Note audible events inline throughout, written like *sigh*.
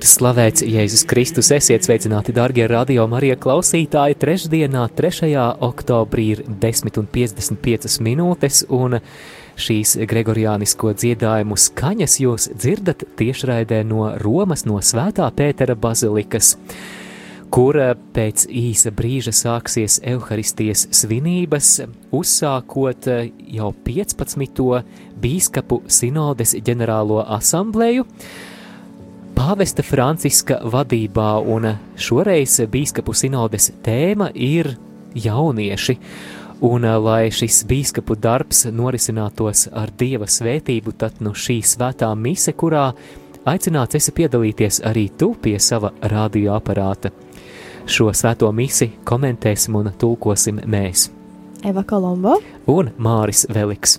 Ir slavēts Jēzus Kristus, esiet sveicināti, darbie radio Marija klausītāji. Trešdienā, 3. oktobrī, ir 10,55 minūtes, un šīs Gregoriānisko dziedājumu skaņas jūs dzirdat tiešraidē no Romas, no Svētā Pētera bazilikas, kur pēc īsa brīža sāksies evaharistijas svinības, uzsākot jau 15. bīskapu sinodes ģenerālo asamblēju pāvesta Franciska vadībā, un šoreiz bīskapu sinodes tēma ir jaunieši. Un, lai šis bīskapu darbs norisinātos ar dieva svētību, tad nu šī svētā mise, kurā aicināts esi piedalīties arī tu pie sava radioaparāta. Šo svēto misi komentēsim un tulkosim mēs. Eva Kolombo un Māris Veliks.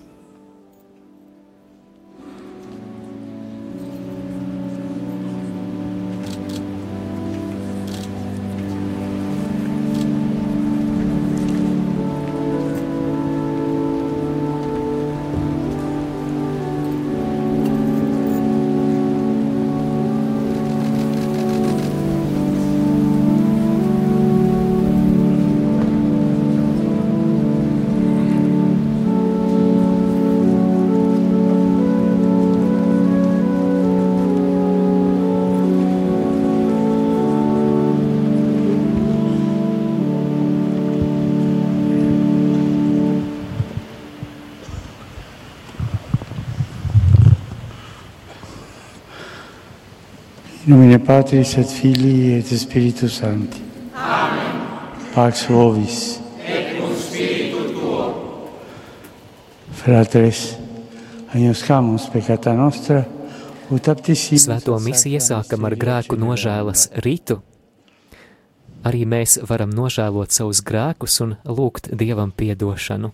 Nomine Patris et Filii et Spiritus Sancti. Amen. Pax Vovis. Et cum spiritu tuo. Fratres, agnoscamus peccata nostra, ut aptissimus. Svēto misiju iesākam ar grēku nožēlas ritu. Arī mēs varam nožēlot savus grēkus un lūgt Dievam piedošanu.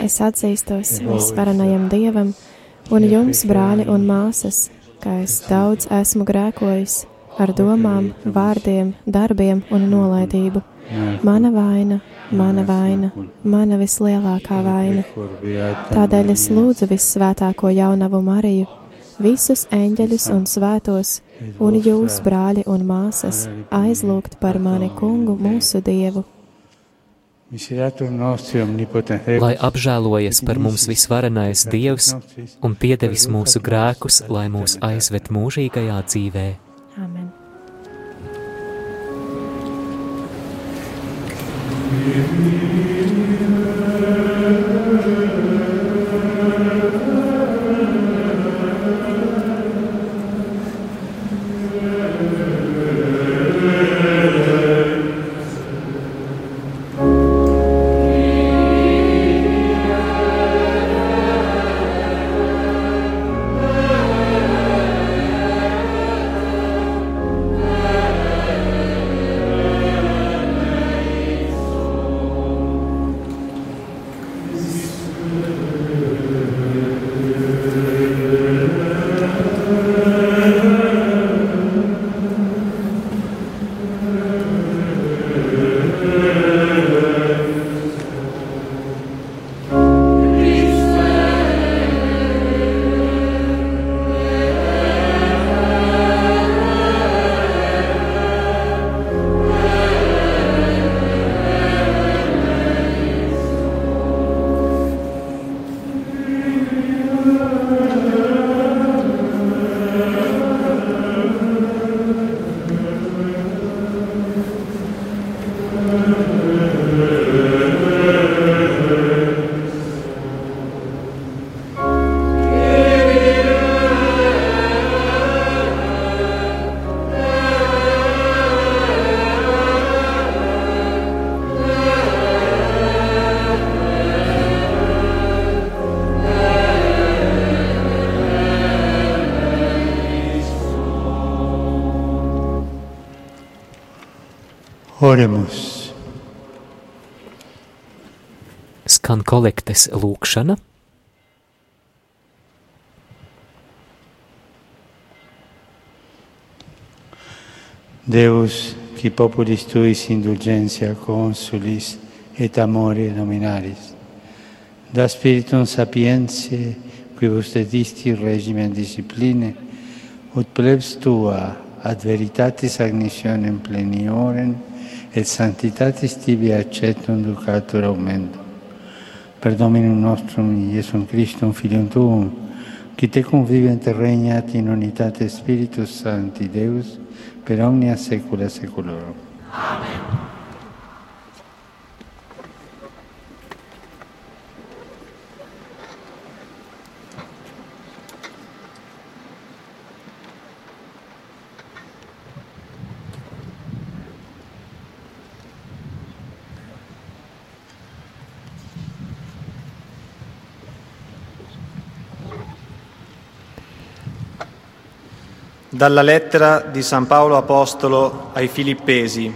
Es atzīstos visvarenajam Dievam un jums, brāļi un māsas, ka es daudz esmu grēkojis ar domām, vārdiem, darbiem un nolaidību. Mana vaina, mana vaina, mana vislielākā vaina. Tādēļ es lūdzu vissvētāko jaunavu Mariju, visus eņģeļus un svētos, un jūs, brāļi un māsas, aizlūgt par mani kungu mūsu Dievu. Lai apžēlojies par mums visvarenais Dievs un piedevis mūsu grēkus, lai mūs aizved mūžīgajā dzīvē. Amen. Oremus. kolektes lūkšana. Deus, qui populis tuis indulgentia consulis et amore dominaris, da spiritum sapientiae quibus dedisti regimen discipline, ut plebs tua ad veritatis agnitionem plenioren et sanctitatis tibi accetum ducatur augmentum. Per Dominum nostrum, Iesum Christum, Filium Tuum, qui te convivent regnat in unitate Spiritus Sancti Deus, per omnia saecula saeculorum. Dalla lettera di San Paolo Apostolo ai Filippesi.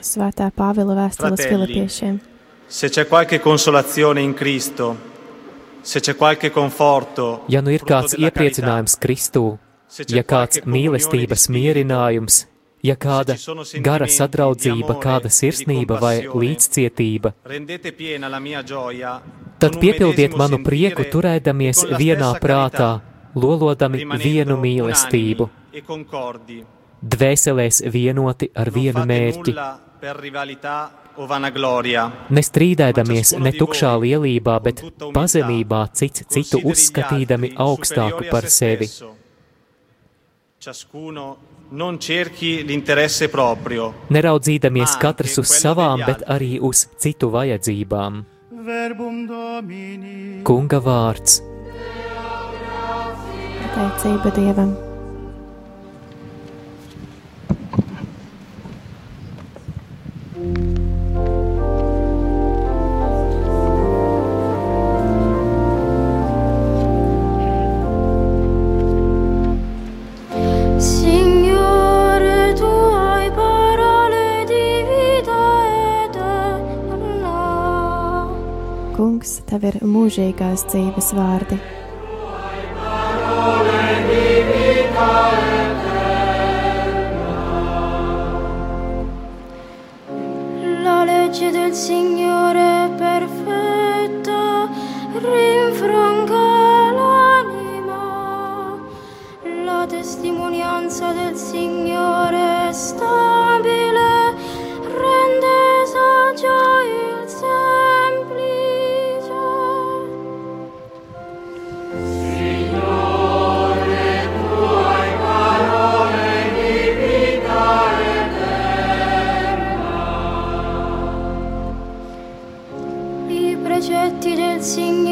Svētā Pāvila vēstules Filipiešiem. Se c'è qualche consolazione in Cristo, se c'è qualche conforto, ja nu ir kāds iepriecinājums Kristū, ja kāds mīlestības mierinājums, ja kāda gara sadraudzība, kāda sirsnība vai līdzcietība, tad piepildiet manu prieku, turēdamies vienā prātā lolodami vienu mīlestību, dvēselēs vienoti ar vienu mērķi. Nestrīdēdamies ne tukšā lielībā, bet pazemībā cits citu uzskatīdami augstāku par sevi. Neraudzīdamies katrs uz savām, bet arī uz citu vajadzībām. Kunga vārds pateicība Dievam. Kungs, tev ir mūžīgās dzīves vārdi. Testimonianza del Signore stabile, didn't sing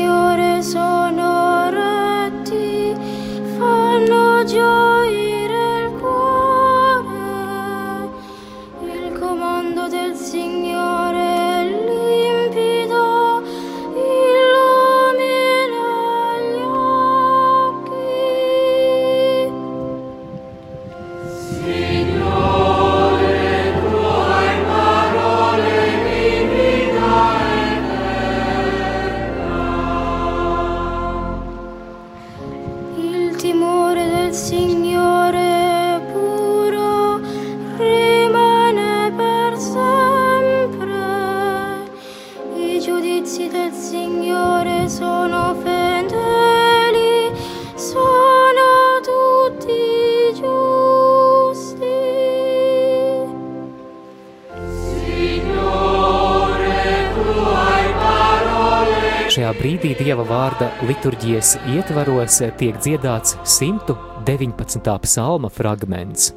Brīdī Dieva vārda liturģijas ietvaros tiek dziedāts 119. psalma fragments.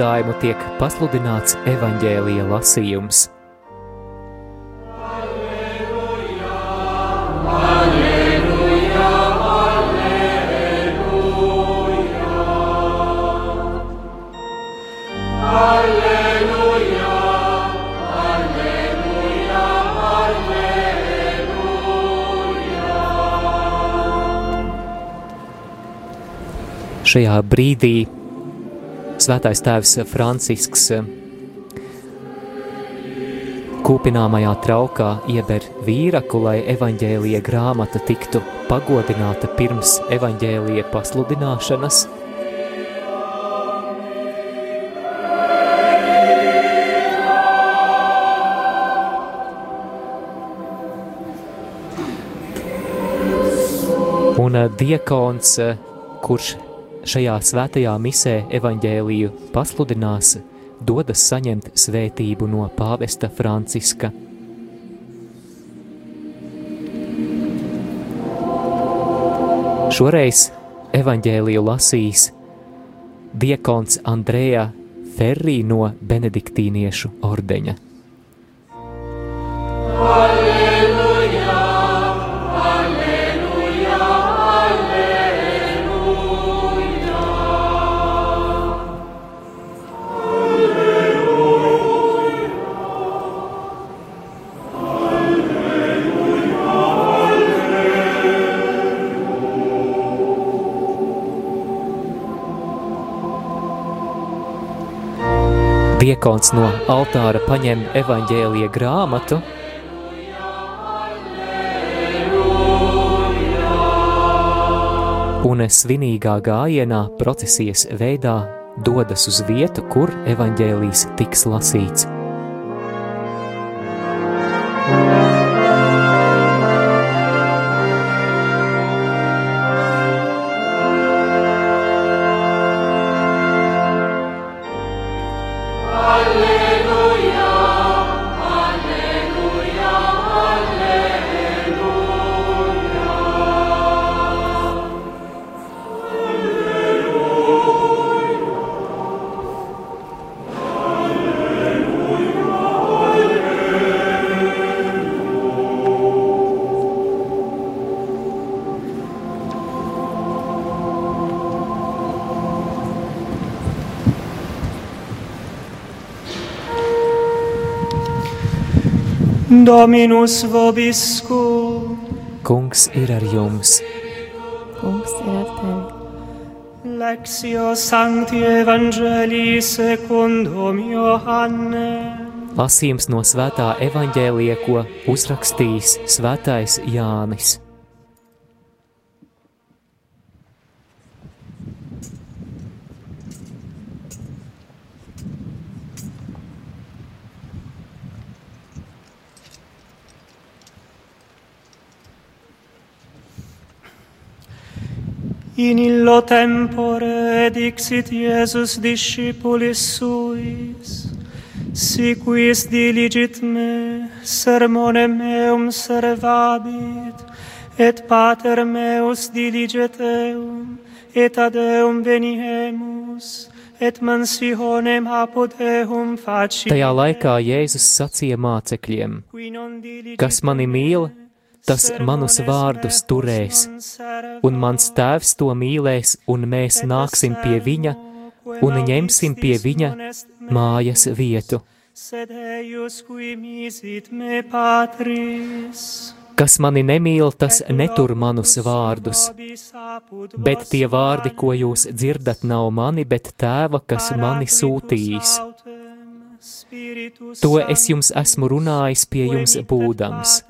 Dziedājumu tiek pasludināts evaņģēlija lasījums. Šajā brīdī Svētais Tēvs Francisks kūpināmajā traukā ieber vīraku, lai evaņģēlija grāmata tiktu pagodināta pirms evaņģēlija pasludināšanas. Un eh, diekons, eh, kurš šajā svētajā misē evaņģēliju pasludinās, dodas saņemt svētību no pāvesta Franciska. Šoreiz evaņģēliju lasīs diekons Andrēja Ferrī no benediktīniešu ordeņa. Diekons no altāra paņem evaņģēlija grāmatu, un svinīgā gājienā procesijas veidā dodas uz vietu, kur evaņģēlijs tiks lasīts. Dominus vobiscum. Kungs ir ar jums. Kungs ir ar tevi. Lexio Sancti Evangelii secundum Johanne. Lasījums no svētā evaņģēlija, ko uzrakstījis svētais Jānis. tempore dixit Iesus discipulis suis, si quis diligit me, sermonem meum servabit, et pater meus diliget eum, et ad eum veniemus, et mansionem apod eum facit. Tajā laikā Jēzus sacīja mācekļiem, kas mani mīl, tas manus vārdus turēs, un mans tēvs to mīlēs, un mēs nāksim pie viņa un ņemsim pie viņa mājas vietu. Kas mani nemīl, tas netur manus vārdus, bet tie vārdi, ko jūs dzirdat, nav mani, bet tēva, kas mani sūtījis. To es jums esmu runājis pie jums būdams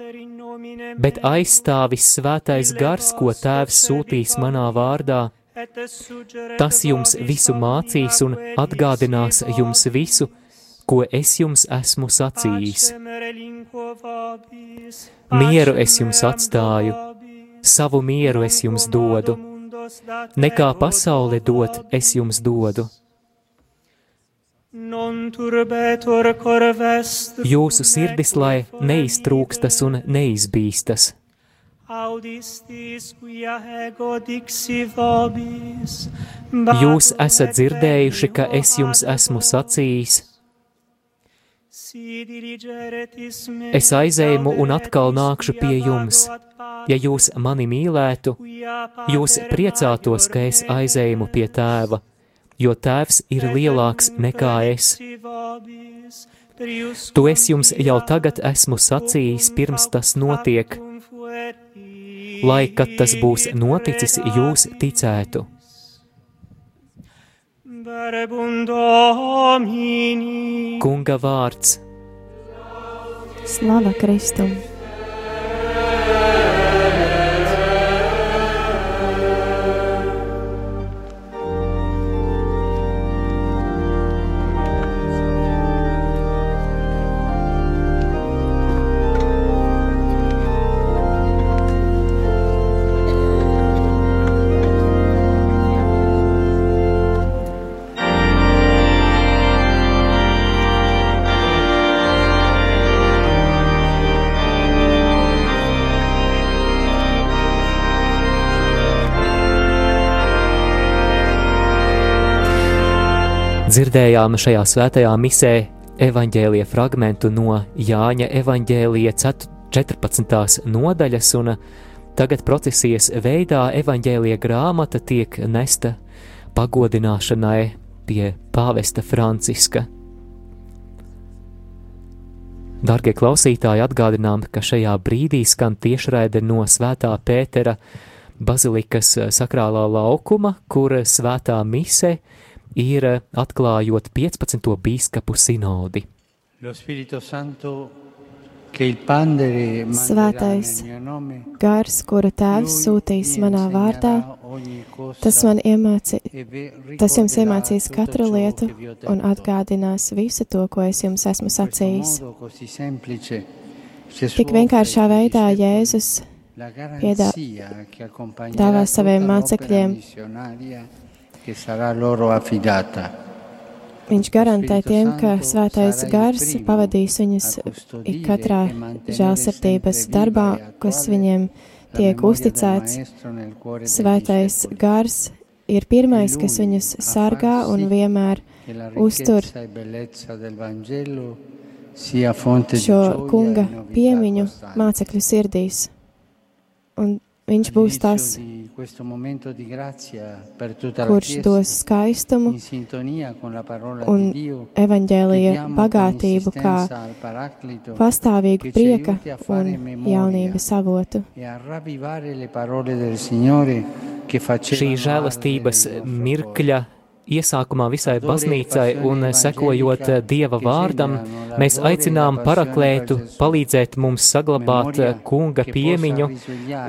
bet aizstāvis svētais gars, ko tēvs sūtīs manā vārdā. Tas jums visu mācīs un atgādinās jums visu, ko es jums esmu sacījis. Mieru es jums atstāju, savu mieru es jums dodu, nekā pasaule dot es jums dodu. Jūsu sirdis lai neiztrūkstas un neizbīstas. Jūs esat dzirdējuši, ka es jums esmu sacījis. Es aizēju un atkal nākšu pie jums. Ja jūs mani mīlētu, jūs priecātos, ka es aizēju pie tēva, jo tēvs ir lielāks nekā es. To es jums jau tagad esmu sacījis, pirms tas notiek, lai, kad tas būs noticis, jūs ticētu. Kunga vārds. Slava Kristum! Dzirdējām šajā svētajā misē evaņģēlīja fragmentu no Jāņa evaņģēlīja 14. nodaļas, un tagad procesijas veidā evaņģēlīja grāmata tiek nesta pagodināšanai pie pāvesta Franciska. Darbie klausītāji, atgādinām, ka šajā brīdī skan tiešraide no Svētā Pētera bazilikas sakrālā laukuma, kur svētā mise ir eh, atklājot 15. bīskapu sinodi. Svētais gars, kuru tēvs sūtīs manā vārdā, tas man iemāci, tas jums iemācīs katru lietu un atgādinās visu to, ko es jums esmu sacījis. Tik vienkāršā veidā Jēzus piedāvā saviem mācekļiem Viņš garantē tiem, ka svētais gars pavadīs viņus katrā žēlsirdības darbā, kas viņiem tiek uzticēts. Svētais gars ir pirmais, kas viņus sargā un vienmēr uztur šo kunga piemiņu mācekļu sirdīs. Un viņš būs tas, kurš dos skaistumu un evaņģēlija bagātību kā pastāvīgu prieka un jaunības avotu. Šī žēlastības mirkļa iesākumā visai baznīcai un sekojot Dieva vārdam, mēs aicinām paraklētu palīdzēt mums saglabāt kunga piemiņu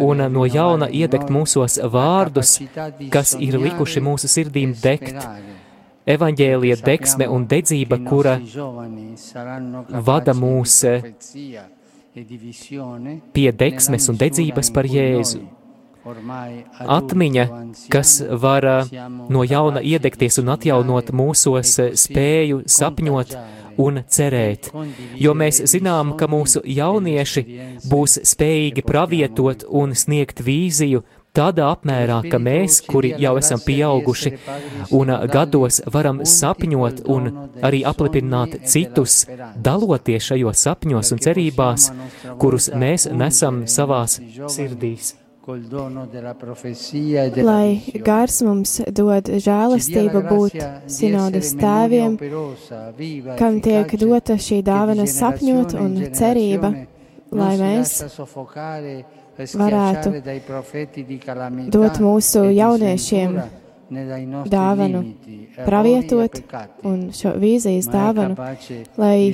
un no jauna iedegt mūsos vārdus, kas ir likuši mūsu sirdīm degt. Evaņģēlija deksme un dedzība, kura vada mūs pie deksmes un dedzības par Jēzu. Atmiņa, kas var no jauna iedegties un atjaunot mūsos spēju sapņot un cerēt, jo mēs zinām, ka mūsu jaunieši būs spējīgi pravietot un sniegt vīziju tādā apmērā, ka mēs, kuri jau esam pieauguši un gados varam sapņot un arī aplipināt citus, daloties šajos sapņos un cerībās, kurus mēs nesam savās sirdīs. Lai gars mums dod žēlastību būt sinodas tēviem, kam tiek dota šī dāvana sapņot un cerība, lai mēs varētu dot mūsu jauniešiem dāvanu, pravietot un šo vīzijas dāvanu, lai,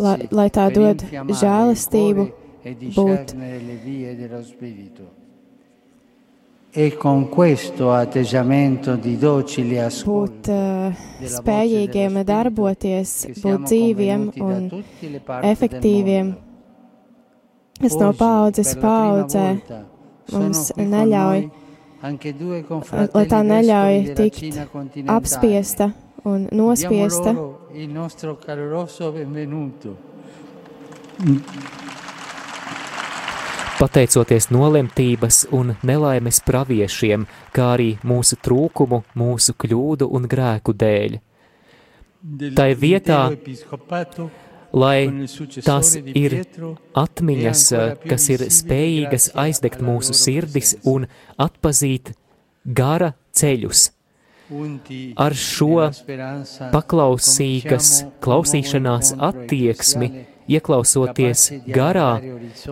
lai, lai tā dod žēlastību būt. E con questo atteggiamento di docili būt spējīgiem darboties, būt dzīviem un efektīviem, kas no paudzes paudzē mums neļauj, lai tā neļauj tikt apspiesta un nospiesta. Pateicoties nolemtības un nelaimes praviešiem, kā arī mūsu trūkumu, mūsu kļūdu un grēku dēļ. Tai vietā, lai tās ir atmiņas, kas ir spējīgas aizdegt mūsu sirdis un atpazīt gara ceļus. Ar šo paklausīgas klausīšanās attieksmi ieklausoties garā,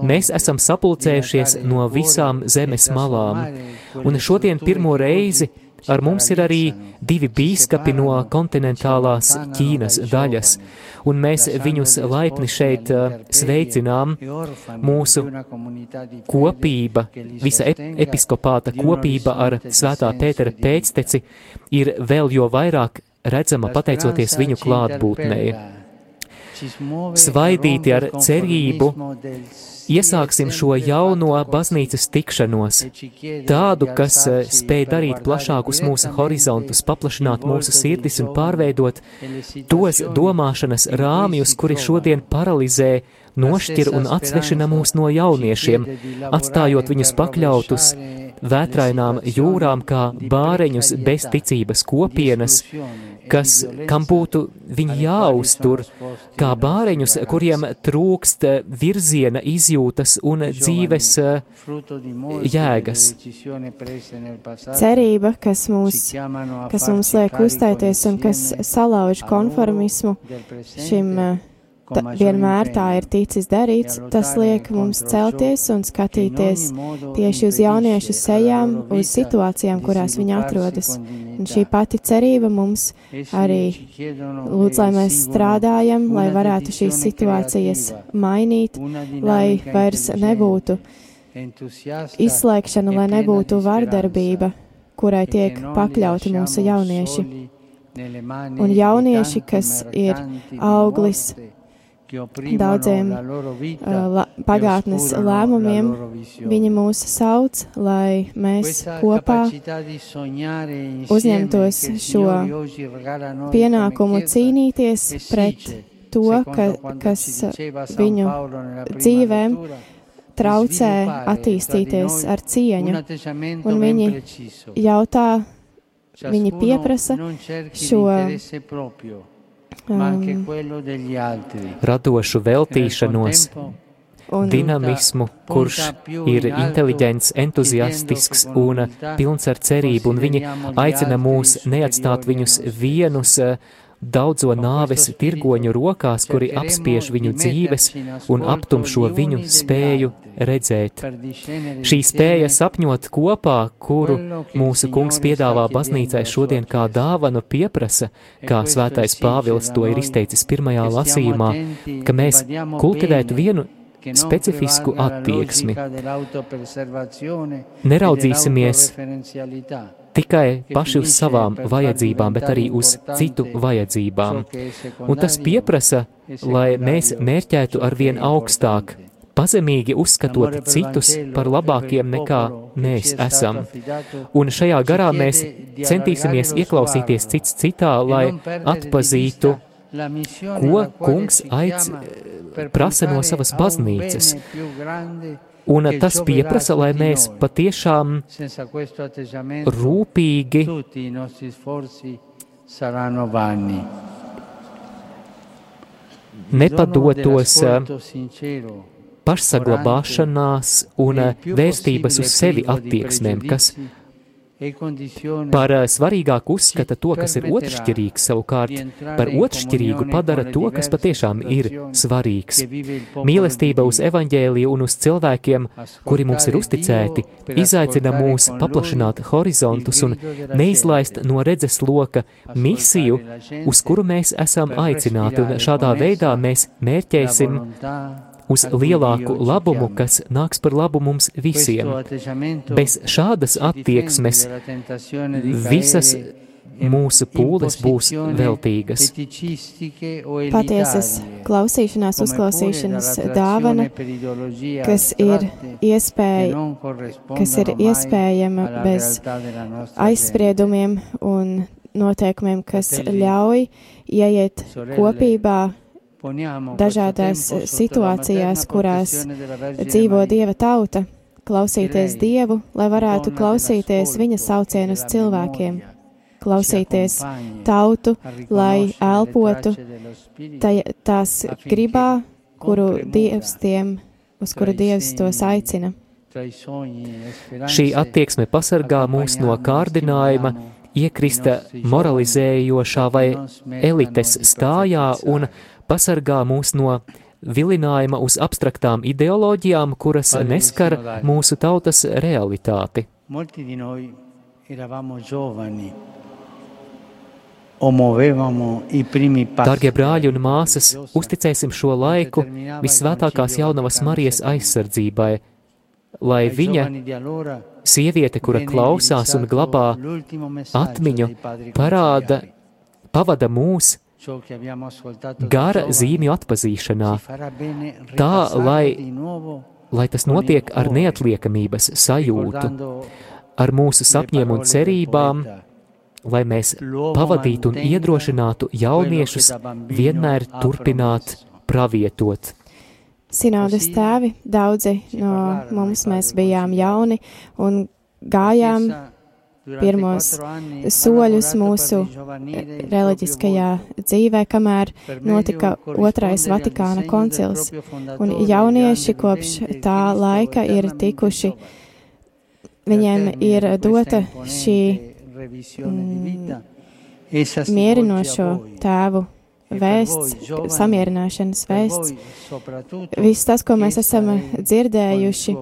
mēs esam sapulcējušies no visām zemes malām. Un šodien pirmo reizi ar mums ir arī divi bīskapi no kontinentālās Ķīnas daļas, un mēs viņus laipni šeit uh, sveicinām. Mūsu kopība, visa episkopāta kopība ar svētā Pētera pēcteci ir vēl jo vairāk redzama pateicoties viņu klātbūtnei svaidīti ar cerību, iesāksim šo jauno baznīcas tikšanos, tādu, kas eh, spēj darīt plašākus mūsu horizontus, paplašināt mūsu sirdis un pārveidot tos domāšanas rāmjus, kuri šodien paralizē nošķir un atsvešina mūs no jauniešiem, atstājot viņus pakļautus vētrainām jūrām kā bāreņus bez ticības kopienas, kas, kam būtu viņi jāuztur, kā bāreņus, kuriem trūkst virziena izjūtas un dzīves jēgas. Cerība, kas, mūs, kas mums liek uzstāties un kas salauž konformismu šim ta, vienmēr tā ir ticis darīts, tas liek mums celties un skatīties tieši uz jauniešu sejām, uz situācijām, kurās viņi atrodas. Un šī pati cerība mums arī lūdz, lai mēs strādājam, lai varētu šīs situācijas mainīt, lai vairs nebūtu izslēgšana, lai nebūtu vardarbība, kurai tiek pakļauti mūsu jaunieši. Un jaunieši, kas ir auglis daudziem uh, pagātnes lēmumiem. Viņi mūs sauc, lai mēs kopā uzņemtos šo pienākumu cīnīties pret to, ka, kas viņu dzīvēm traucē attīstīties ar cieņu. Un viņi jautā, viņi pieprasa šo radošu veltīšanos, dinamismu, kurš ir inteliģents, entuziastisks un pilns ar cerību, un viņi aicina mūs neatstāt viņus vienus daudzo nāves tirgoņu rokās, kuri apspiež viņu dzīves un aptumšo viņu spēju redzēt. Šī spēja sapņot kopā, kuru mūsu kungs piedāvā baznīcai šodien kā dāvanu pieprasa, kā svētais Pāvils to ir izteicis pirmajā lasījumā, ka mēs kultivētu vienu specifisku attieksmi. Neraudzīsimies tikai paši uz savām vajadzībām, bet arī uz citu vajadzībām. Un tas pieprasa, lai mēs mērķētu ar vien augstāk, pazemīgi uzskatot citus par labākiem nekā mēs esam. Un šajā garā mēs centīsimies ieklausīties cits citā, lai atpazītu, ko kungs aic prasa no savas baznīcas. Un tas pieprasa, lai mēs patiešām rūpīgi nepadotos pašsaglabāšanās un vērstības uz sevi attieksmēm, kas Par eh, svarīgāku uzskata to, kas ir otršķirīgs, savukārt par otršķirīgu padara to, kas patiešām ir svarīgs. Mīlestība uz evaņģēliju un uz cilvēkiem, kuri mums ir uzticēti, izaicina mūs paplašināt horizontus un neizlaist no redzes loka misiju, uz kuru mēs esam aicināti, un šādā veidā mēs mērķēsim uz lielāku labumu, kas nāks par labu mums visiem. Bez šādas attieksmes visas mūsu pūles būs veltīgas. Patiesas klausīšanās, uzklausīšanas dāvana, kas ir, iespēja, kas ir iespējama bez aizspriedumiem un noteikumiem, kas ļauj ieiet kopībā dažādās situācijās, kurās dzīvo Dieva tauta, klausīties Dievu, lai varētu klausīties Viņa saucienu uz cilvēkiem, klausīties tautu, lai elpotu tās gribā, kuru Dievs tiem, uz kuru Dievs tos aicina. Šī attieksme pasargā mūs no kārdinājuma, iekrista moralizējošā vai elites stājā un pasargā mūs no vilinājuma uz abstraktām ideoloģijām, kuras neskar mūsu tautas realitāti. Dargie brāļi un māsas, uzticēsim šo laiku visvētākās jaunavas Marijas aizsardzībai, lai viņa, sieviete, kura klausās un glabā atmiņu, parāda, pavada mūs gara zīmju atpazīšanā, tā, lai, lai tas notiek ar neatliekamības sajūtu, ar mūsu sapņiem un cerībām, lai mēs pavadītu un iedrošinātu jauniešus vienmēr turpināt pravietot. Sinodas tēvi, daudzi no mums mēs bijām jauni un gājām pirmos soļus mūsu reliģiskajā dzīvē, kamēr notika otrais Vatikāna koncils. Un jaunieši kopš tā laika ir tikuši, viņiem ir dota šī mm, mierinošo tēvu vēsts, samierināšanas vēsts. Viss tas, ko mēs esam dzirdējuši,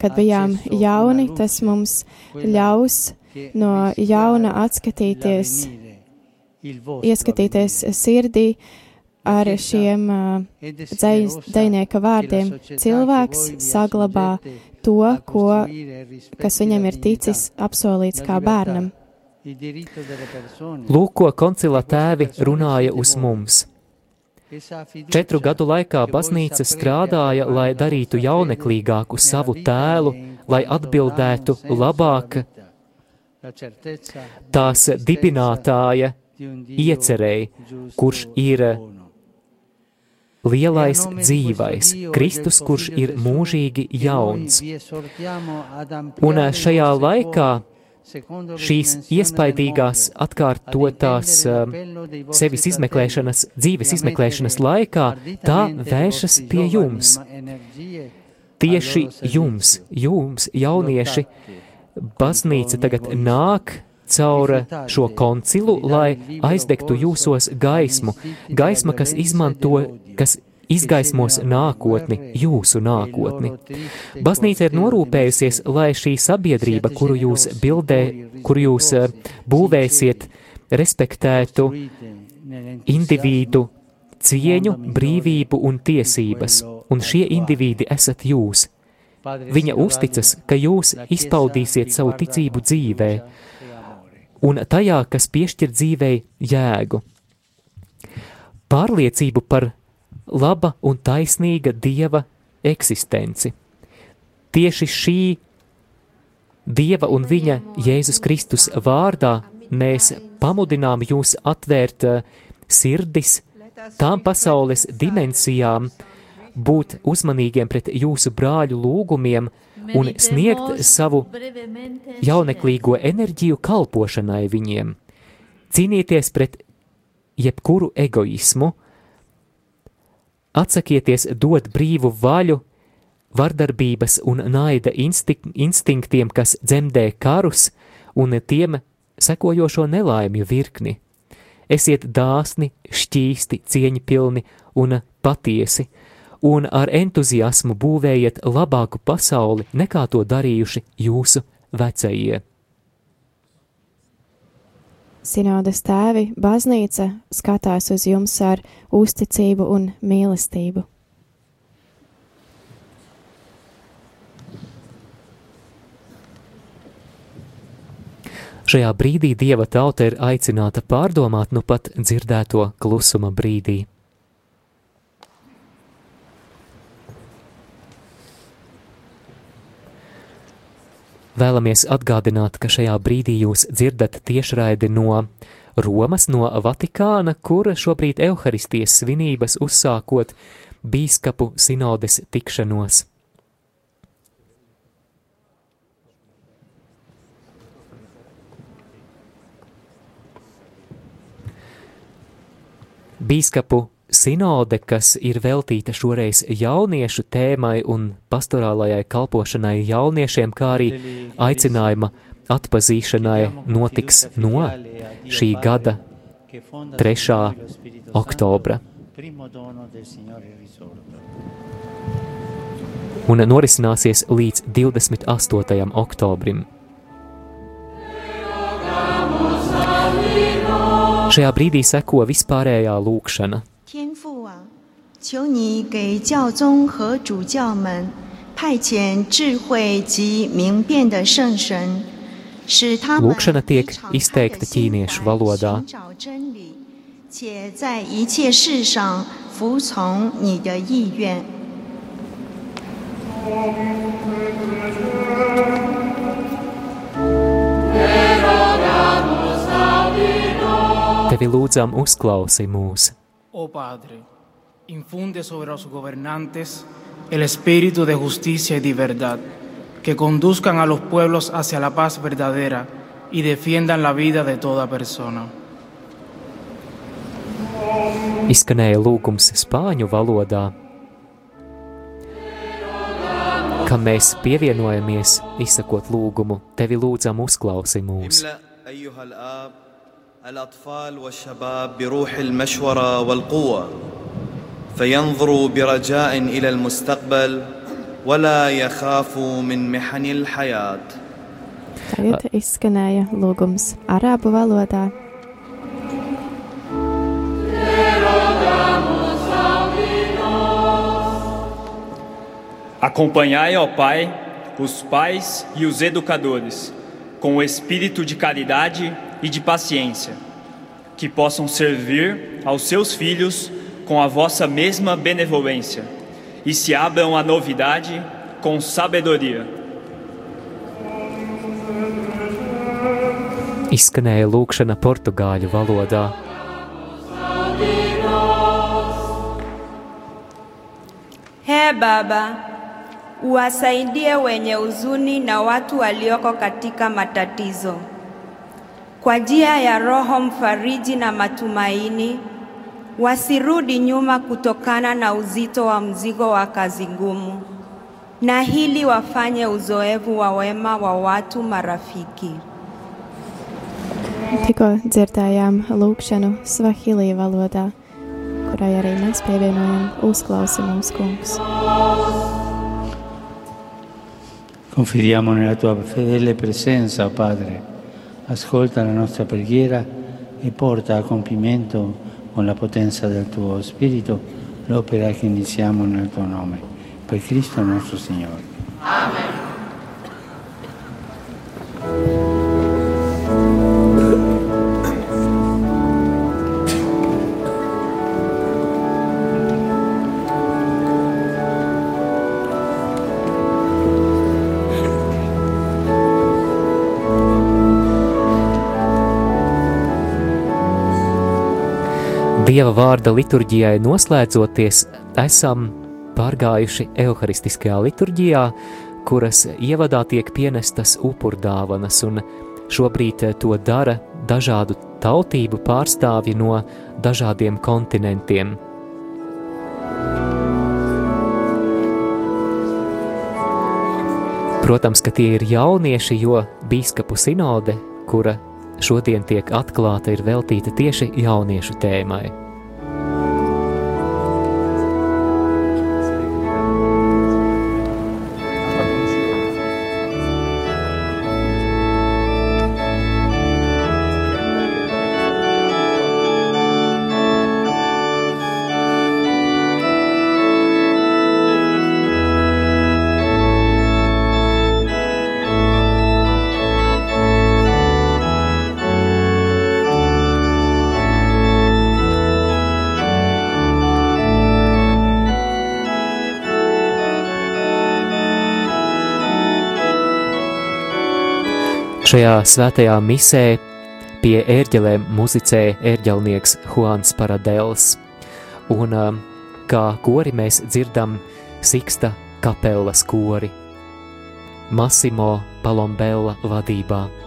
kad bijām jauni, tas mums ļaus no jauna atskatīties, ieskatīties sirdī ar šiem dzinieka vārdiem. Cilvēks saglabā to, ko, kas viņam ir ticis apsolīts kā bērnam. Lūk, ko koncila tēvi runāja uz mums. Četru gadu laikā baznīca strādāja, lai darītu jauneklīgāku savu tēlu, lai atbildētu labāk. tās dibinātāja iecerēji, kurš ir lielais dzīvais, Kristus, kurš ir mūžīgi jauns. Un šajā laikā šīs iespaidīgās atkārtotās uh, sevis izmeklēšanas, dzīves izmeklēšanas laikā, tā vēršas pie jums. Tieši jums, jums, jaunieši, baznīca tagad nāk caur šo koncilu, lai aizdegtu jūsos gaismu, gaisma, kas izmanto, kas izgaismos nākotni, jūsu nākotni. Baznīca ir norūpējusies, lai šī sabiedrība, kuru jūs bildē, kuru jūs eh, būvēsiet, respektētu individu cieņu, brīvību un tiesības, un šie individi esat jūs. Viņa uzticas, ka jūs izpaudīsiet savu ticību dzīvē, un tajā, kas piešķir dzīvei jēgu. Pārliecību par laba un taisnīga Dieva eksistenci. Tieši šī Dieva un Viņa Jēzus Kristus vārdā mēs pamudinām jūs atvērt eh, sirdis tām pasaules dimensijām, būt uzmanīgiem pret jūsu brāļu lūgumiem un sniegt savu jauneklīgo enerģiju kalpošanai viņiem. Cīnieties pret jebkuru egoismu, Atsakieties dot brīvu vaļu vardarbības un naida instinktiem, kas dzemdē karus un tiem sekojošo nelaimju virkni. Esiet dāsni, šķīsti, cieņpilni un patiesi, un ar entuziasmu būvējiet labāku pasauli, nekā to darījuši jūsu vecie. Sinodas tēvi, baznīca skatās uz jums ar uzticību un mīlestību. Šajā brīdī dieva tauta ir aicināta pārdomāt nu pat dzirdēto klusuma brīdī. Vēlamies atgādināt, ka šajā brīdī jūs dzirdat tiešraidi no Romas, no Vatikāna, kur šobrīd evaharistijas svinības uzsākot bīskapu sinodes tikšanos. Bīskapu sinode, kas ir veltīta šoreiz jauniešu tēmai un pastorālajai kalpošanai jauniešiem, kā arī aicinājuma atpazīšanai notiks no šī gada 3. oktobra. Un norisināsies līdz 28. oktobrim. Šajā brīdī seko vispārējā lūkšana. 求你给教宗和主教们派遣智慧及明辨的圣神，使他们 Lūkšana tiek izteikta ķīniešu valodā. 且在一切事上服从你的意愿。Tevi lūdzam, uzklausī mūs! O Padre! Infunde sobre los gobernantes el espíritu de justicia y de verdad, que conduzcan a los pueblos hacia la paz verdadera y defiendan la vida de toda persona. Izskanēja lūgums spāņu valodā, kam mēs pievienojamies, izsakot lūgumu, tevi lūdzam uzklausi mūs. الأطفال والشباب بروح المشورة والقوة فينظر برجاء الى المستقبل ولا يخاف من محن الحياه Tagad izskanēja lūgums arābu valodā. Acompanhai, ó Pai, os pais e os educadores, com o espírito de caridade e de paciência, que possam servir aos seus filhos com a vossa mesma benevolência e se abram à novidade com sabedoria. Izskanēja lūkšana portugāļu valodā. He Baba, uwasaidie wenye huzuni na watu walioko katika matatizo. Kwa njia ya Roho mfariji na matumaini, wasirudi nyuma kutokana na uzito wa mzigo wa kazi ngumu, na hili wafanye uzoefu wa wema wa watu marafiki. Tikko dzirdējām lūkšanu Svahilī valodā, kurai arī mēs pievienojam uzklausi mūsu kungs. Confidiamo nella tua fedele presenza, Padre. Ascolta la nostra preghiera e porta a compimento con la potenza del tuo Spirito l'opera che iniziamo nel tuo nome. Per Cristo nostro Signore. Dieva vārda liturģijai noslēdzoties, esam pārgājuši evaharistiskajā liturģijā, kuras ievadā tiek pienestas upurdāvanas, un šobrīd to dara dažādu tautību pārstāvji no dažādiem kontinentiem. Protams, ka tie ir jaunieši, jo biskupu sinode, kura šodien tiek atklāta, ir veltīta tieši jauniešu tēmai. Šajā svētajā misē pie ērģelēm muzicē ērģelnieks Juans Paradels. Un kā kori mēs dzirdam Siksta kapelas kori Massimo Palombella vadībā.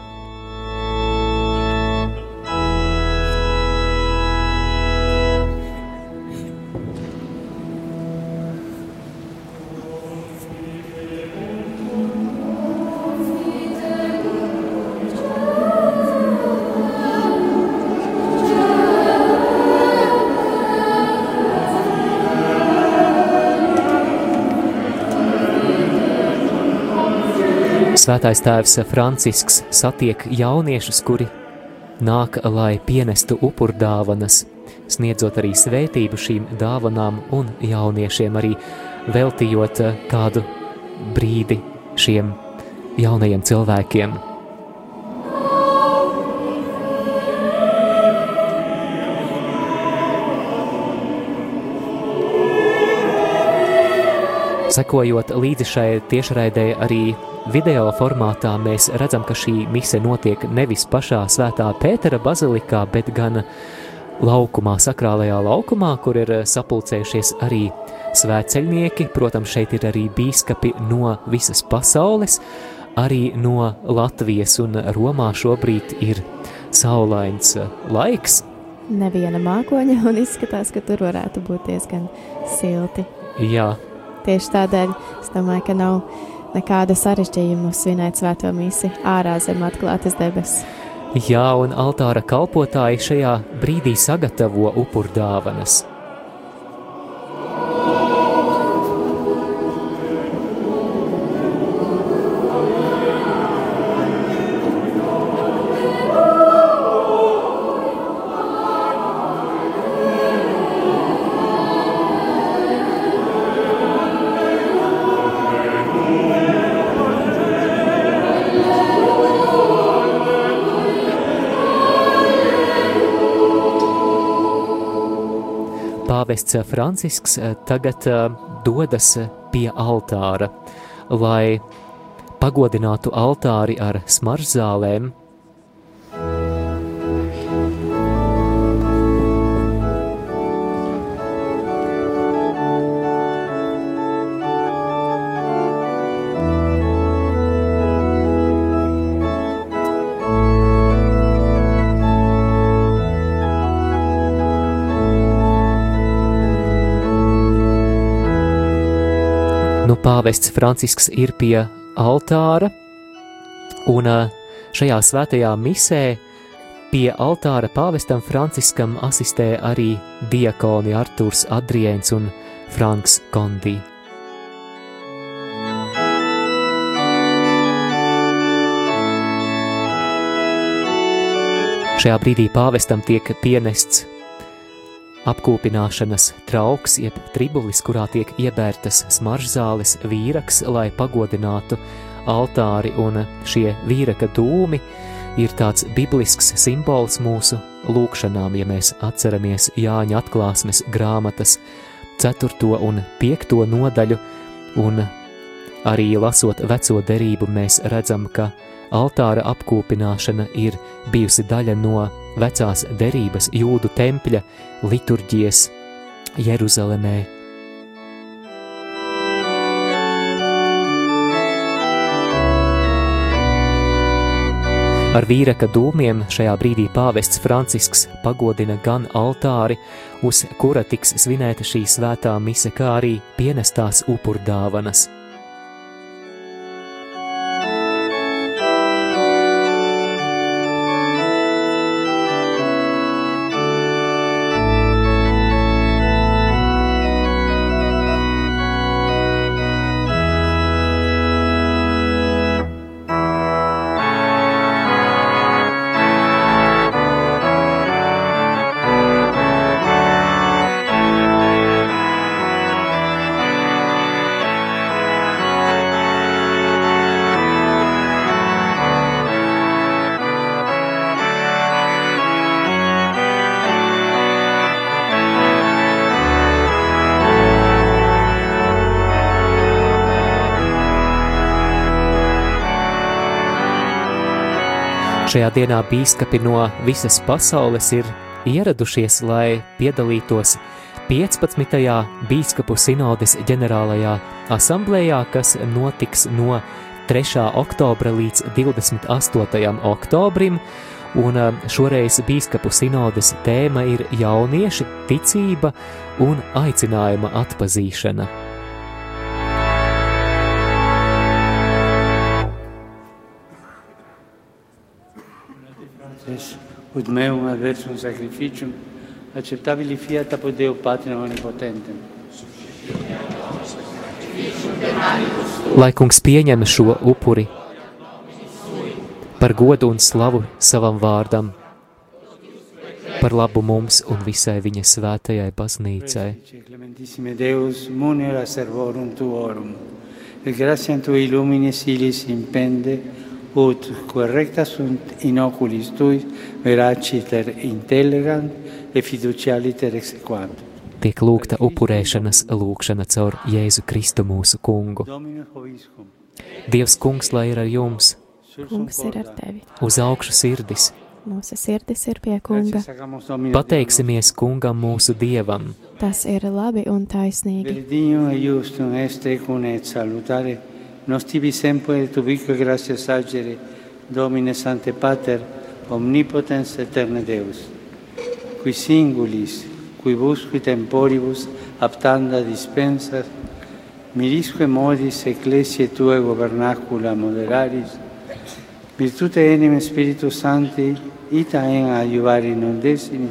Svētais tēvs Francisks satiek jauniešus, kuri nāk, lai pienestu upurdāvanas, sniedzot arī svētību šīm dāvanām un jauniešiem arī veltījot kādu brīdi šiem jaunajiem cilvēkiem. Sekojot līdzi šai tiešraidē arī Video formātā mēs redzam, ka šī mise notiek nevis pašā svētā Pētera bazilikā, bet gan laukumā, sakrālajā laukumā, kur ir sapulcējušies arī svētceļnieki. Protams, šeit ir arī bīskapi no visas pasaules, arī no Latvijas un Romā šobrīd ir saulains laiks. Neviena mākoņa un izskatās, ka tur varētu būt diezgan silti. Jā. Tieši tādēļ es domāju, ka nav nekāda sarežģījuma svinēt svēto misi ārā zem atklātas debesis. Jā, un altāra kalpotāji šajā brīdī sagatavo upurdāvanas. Pāvests Francisks eh, tagad eh, dodas pie altāra, lai pagodinātu altāri ar smaržzālēm, pāvests Francisks ir pie altāra, un šajā svētajā misē pie altāra pāvestam Franciskam asistē arī diakoni Artūrs Adriēns un Franks Kondī. Šajā brīdī pāvestam tiek pienests apkūpināšanas trauks, jeb tribulis, kurā tiek iebērtas smaržzāles vīraks, lai pagodinātu altāri, un šie vīraka dūmi ir tāds biblisks simbols mūsu lūkšanām, ja mēs atceramies Jāņa atklāsmes grāmatas 4. un 5. nodaļu, un arī lasot veco derību mēs redzam, ka altāra apkūpināšana ir bijusi daļa no vecās derības jūdu tempļa liturģijas Jeruzalemē. Ar vīraka dūmiem šajā brīdī pāvests Francisks pagodina gan altāri, uz kura tiks svinēta šī svētā mise, kā arī pienestās upurdāvanas. Šajā dienā bīskapi no visas pasaules ir ieradušies, lai piedalītos 15. bīskapu sinodes ģenerālajā asamblējā, kas notiks no 3. oktobra līdz 28. oktobrim, un šoreiz bīskapu sinodes tēma ir jaunieši, ticība un aicinājuma atpazīšana. Ut meum adversum sacrificium, acceptabili fiat apud Deo Patrem omnipotentem. Lai kungs pieņem šo upuri par godu un slavu savam vārdam, par labu mums un visai viņa svētajai baznīcai. Deus, munera servorum tuorum, et gratiam tui illumine silis impende, ut correcta sunt inoculis tuis veraciter intellegant e fiducialiter exequant. Tiek lūgta upurēšanas lūkšana caur Jēzu Kristu mūsu kungu. Dievs kungs, lai ir ar jums, Kungs ir ar tevi. uz augšu sirdis, Mūsu sirdis ir pie kunga. pateiksimies kungam mūsu dievam, Tas ir labi un taisnīgi. Benedignum e justum est ecum et salutare nos tibi sempre et ubique gratia sagere Domine Sante Pater omnipotens eterne Deus. Qui singulis quibusque temporibus aptanda dispensas mirisque modis ecclesiae tue gobernacula moderaris. Virtute enim Spiritus Sancti ita en aiuvari non desini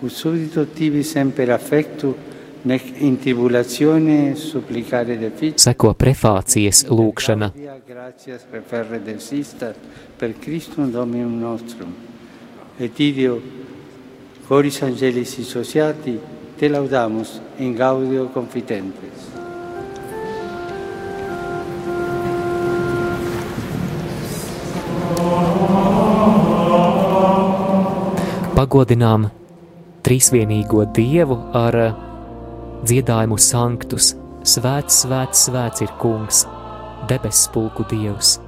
ut subdito tibi semper affectu nec in tribulatione supplicare deficit seko prefācijas lūkšana. gratias referre desistas per Christum Dominum nostrum. Et ideo coris angelis associati te laudamus in gaudio confitentes. Pagodinām trīsvienīgo Dievu ar eh, dziedājumu sanktus. Svēts, svēts, svēts ir kungs, debesu pulku Dievs.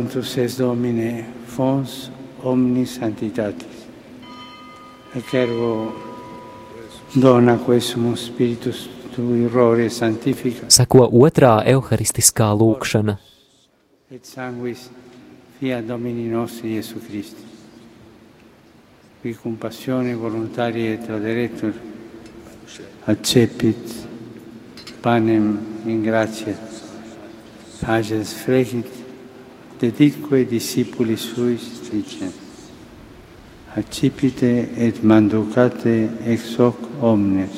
Sanctus es Domine, fons omnis sanctitatis. Et ergo dona quesum spiritus tui rore sanctifica Seko otrā evharistiskā lūkšana. et sanguis fiat Domini nostri Iesu Christi. Qui cum passione voluntaria et oderetur accepit panem in gratia, ages fregit, dedique discipuli suis dice accipite et manducate ex hoc omnes.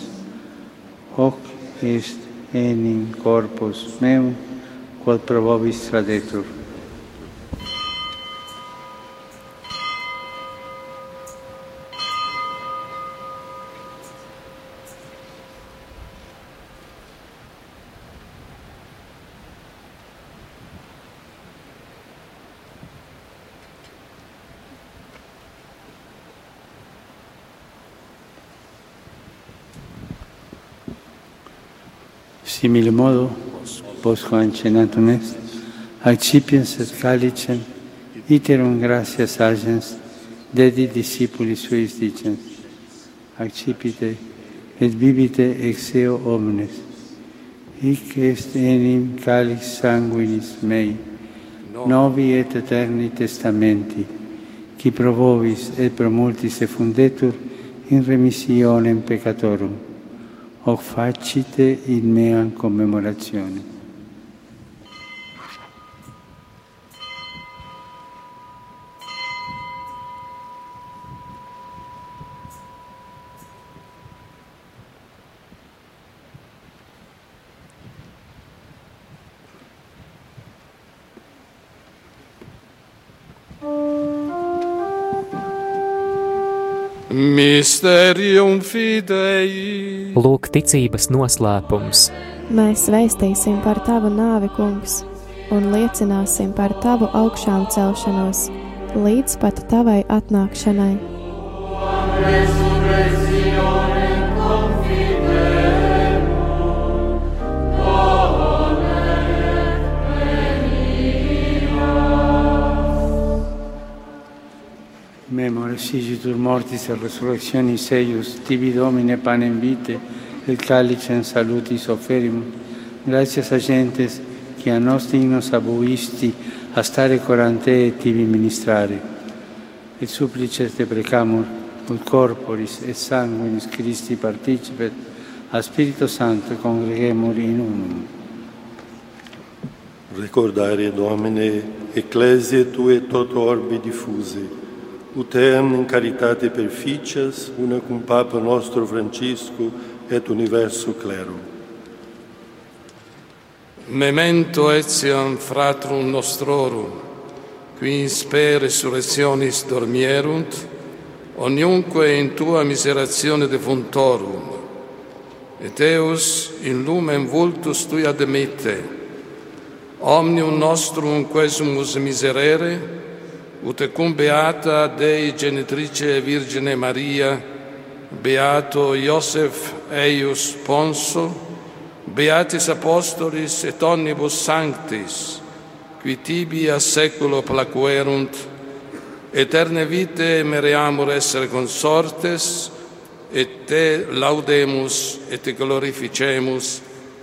Hoc est enim corpus meum quod probabis tradetur. simile modo, vos Juan est accipiens et calicem, iterum gratias agens, dedi discipulis suis dicens, accipite et bibite ex eo omnes, hic est enim calix sanguinis mei, novi et eterni testamenti, qui pro et pro multis effundetur in remissionem peccatorum, hoc facite in meam commemorazione. Mysterium fidei. Lūk, ticības noslēpums. Mēs vēstīsim par tavu nāvi, kungs, un liecināsim par tavu augšām celšanos, līdz pat tavai atnākšanai. Memoris igitur mortis et resurrectionis eius, tibi Domine panem vitae, et calicem salutis offerimus. Gratias a gentes qui a nos dignos abuisti a stare corante et tibi ministrare. Et supplices te precamur, ut corporis et sanguinis Christi participet, a Spirito Santo congregemur in unum. Ricordare, Domine, ecclesiae Tue tot orbi diffuse, utem in caritate perficias, una cum Papa nostro Francisco et universo clero. Memento etiam fratrum nostrorum, qui in spe resurrectionis dormierunt, oniunque in tua miserazione defuntorum, et eus in lumen vultus tui admitte, omnium nostrum quesumus miserere, ut cum beata Dei genitrice Virgine Maria, beato Iosef eius Ponso, beatis apostolis et omnibus sanctis, qui tibi a seculo placuerunt, eterne vite mereamur essere consortes, et te laudemus et te glorificemus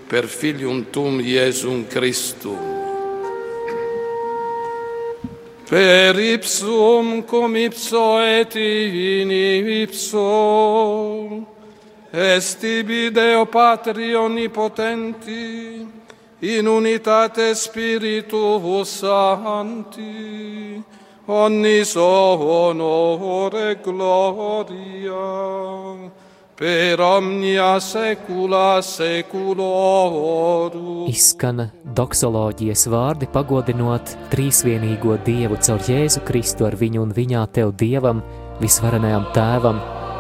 per filium tum Iesum Christum. per ipsum cum ipso et in ipso est ibi Deo Patri Omnipotenti, in unitate Spiritus Sancti, omnis honore gloria, per omnia secula seculorum. Izskana doksoloģijas vārdi pagodinot trīsvienīgo Dievu caur Jēzu Kristu ar viņu un viņā tev Dievam, visvarenajam tēvam,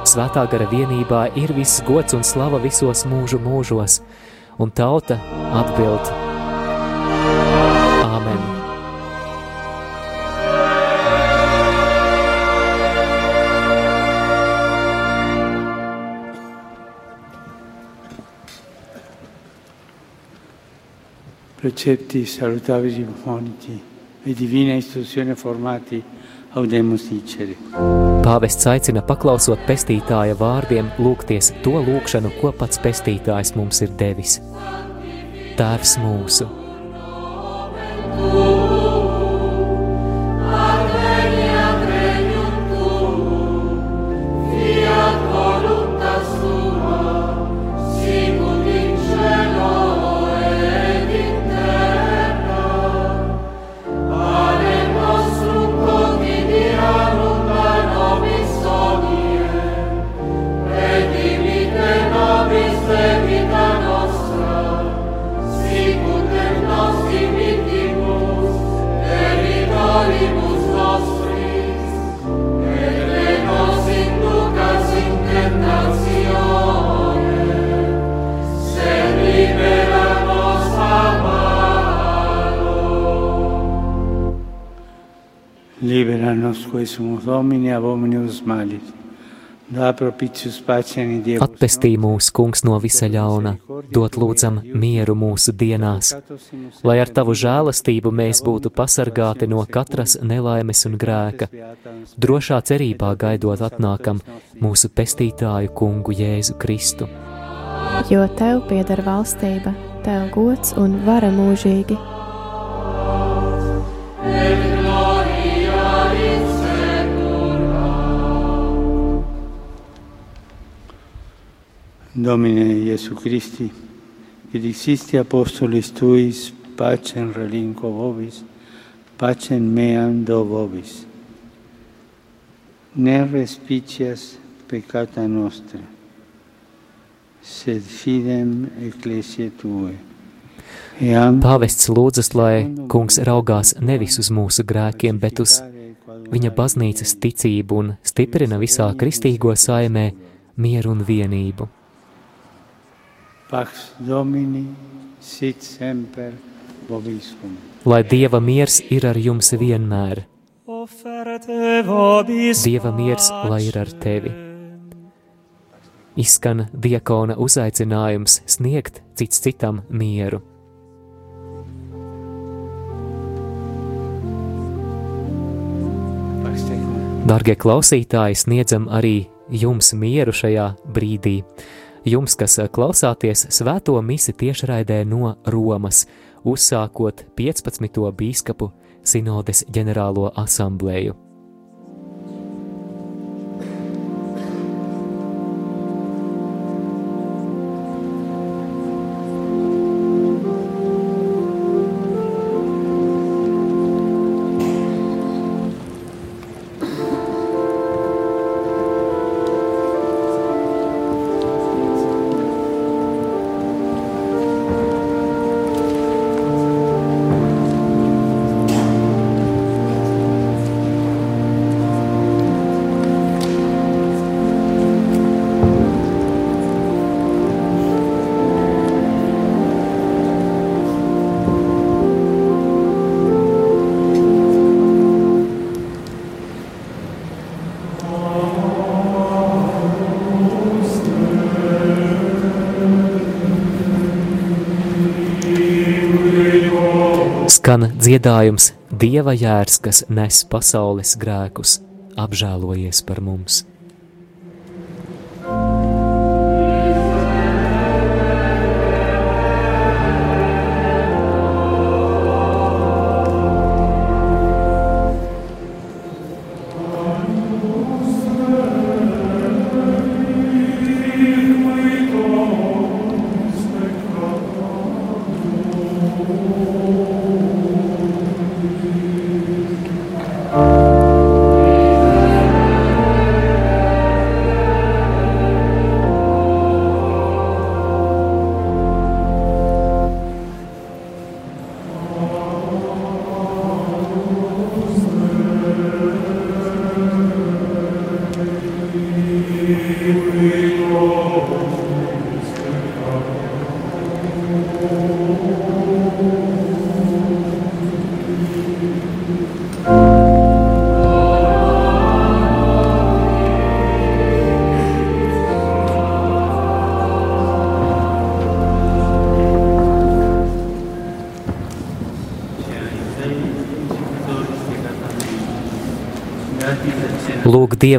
svētā gara vienībā ir viss gods un slava visos mūžu mūžos, un tauta atbild Precepti salutavi moniti e divina istruzione formati audemus dicere. Pāvests aicina paklausot pestītāja vārdiem, lūgties to lūgšanu, ko pats pestītājs mums ir devis. Tēvs mūsu! Libera nos quesumus Domini ab omnibus malis. Atpestī mūsu kungs no visa ļauna, dot lūdzam mieru mūsu dienās, lai ar tavu žēlastību mēs būtu pasargāti no katras nelaimes un grēka, drošā cerībā gaidot atnākam mūsu pestītāju kungu Jēzu Kristu. Jo tev pieder valstība, tev gods un vara mūžīgi. Domine Gesù Christi, che dicisti apostolis tuis, pacem relinquo vobis, pacem meam do vobis. Ne respicias peccata nostra, sed fidem ecclesiae tue. Pāvests lūdzas, lai kungs raugās nevis uz mūsu grēkiem, bet uz viņa baznīcas ticību un stiprina visā kristīgo saimē mieru un vienību. Pax Domini sit semper vobiscum. Lai Dieva miers ir ar jums vienmēr. Dieva miers, lai ir ar tevi. Izskan diakona uzaicinājums sniegt cits citam mieru. Dargie klausītāji, sniedzam arī jums mieru šajā brīdī jums, kas eh, klausāties svēto misi tiešraidē no Romas, uzsākot 15. bīskapu sinodes ģenerālo asamblēju. Skan dziedājums Dieva jērs, kas nes pasaules grēkus, apžēlojies par mums!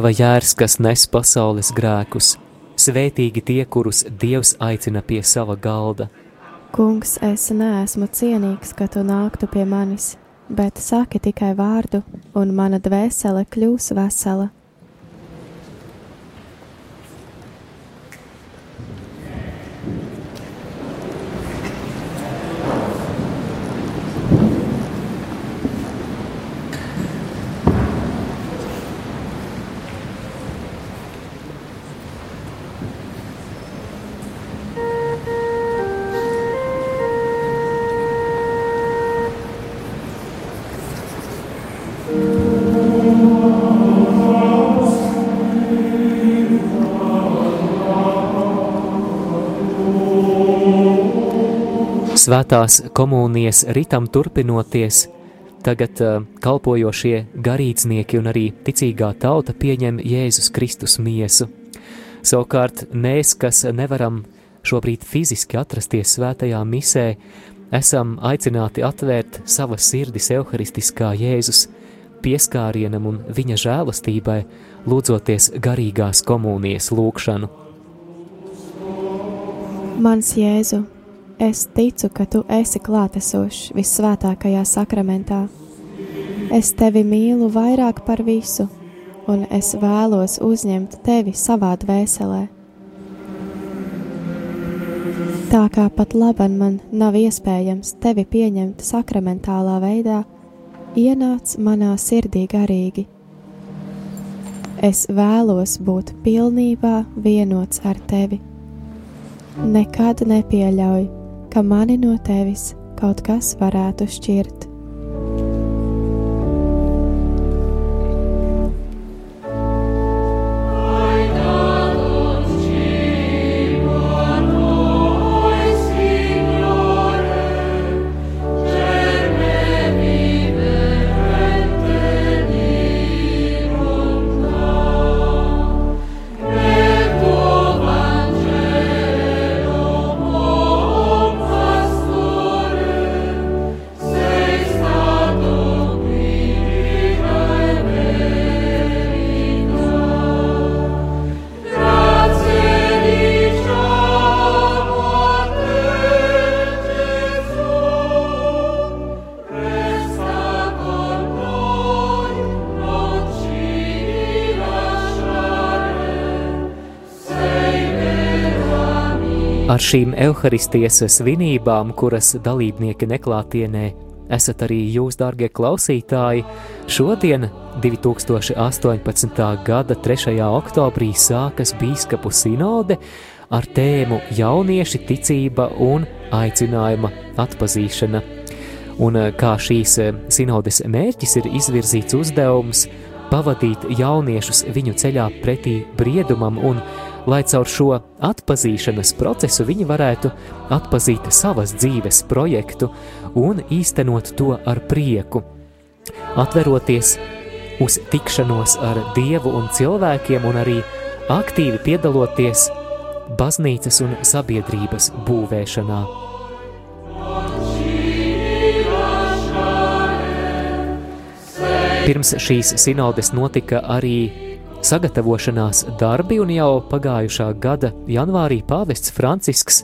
Dieva jērs, kas nes pasaules grēkus, svētīgi tie, kurus Dievs aicina pie sava galda. Kungs, es neesmu cienīgs, ka tu nāktu pie manis, bet saki tikai vārdu, un mana dvēsele kļūs vesela. Svētās komunijas ritam turpinoties, tagad uh, kalpojošie garīdznieki un arī ticīgā tauta pieņem Jēzus Kristus miesu – Savukārt mēs, kas nevaram šobrīd fiziski atrasties svētajā misē, esam aicināti atvērt savas sirdis evharistiskā Jēzus pieskārienam un viņa žēlastībai, lūdzoties garīgās komunijas lūgšanu. Mans Jēzu, es ticu, ka tu esi klātesošs vissvētākajā sakramentā. Es tevi mīlu vairāk par visu, un es vēlos uzņemt tevi savā dvēselē. Tā kā pat laban man nav iespējams tevi pieņemt sakramentālā veidā, ienāc manā sirdī garīgi. Es vēlos būt pilnībā vienots ar tevi. Nekad nepieļauj, ka mani no tevis kaut kas varētu šķirt. Šīm evaharistijas svinībām, kuras dalībnieki neklātienē, esat arī jūs, darbie klausītāji. Šodien, 2018. gada 3. oktobrī, sākas biskupu sinode ar tēmu Jaunieši, ticība un aicinājuma atpazīšana. Un kā šīs sinodes mērķis ir izvirzīts uzdevums pavadīt jauniešus viņu ceļā pretī briedumam un lai caur šo atpazīšanas procesu viņi varētu atpazīt savas dzīves projektu un īstenot to ar prieku. Atveroties uz tikšanos ar Dievu un cilvēkiem un arī aktīvi piedaloties baznīcas un sabiedrības būvēšanā. Pirms šīs sinodes notika arī sagatavošanās darbi, un jau pagājušā gada janvārī pāvests Francisks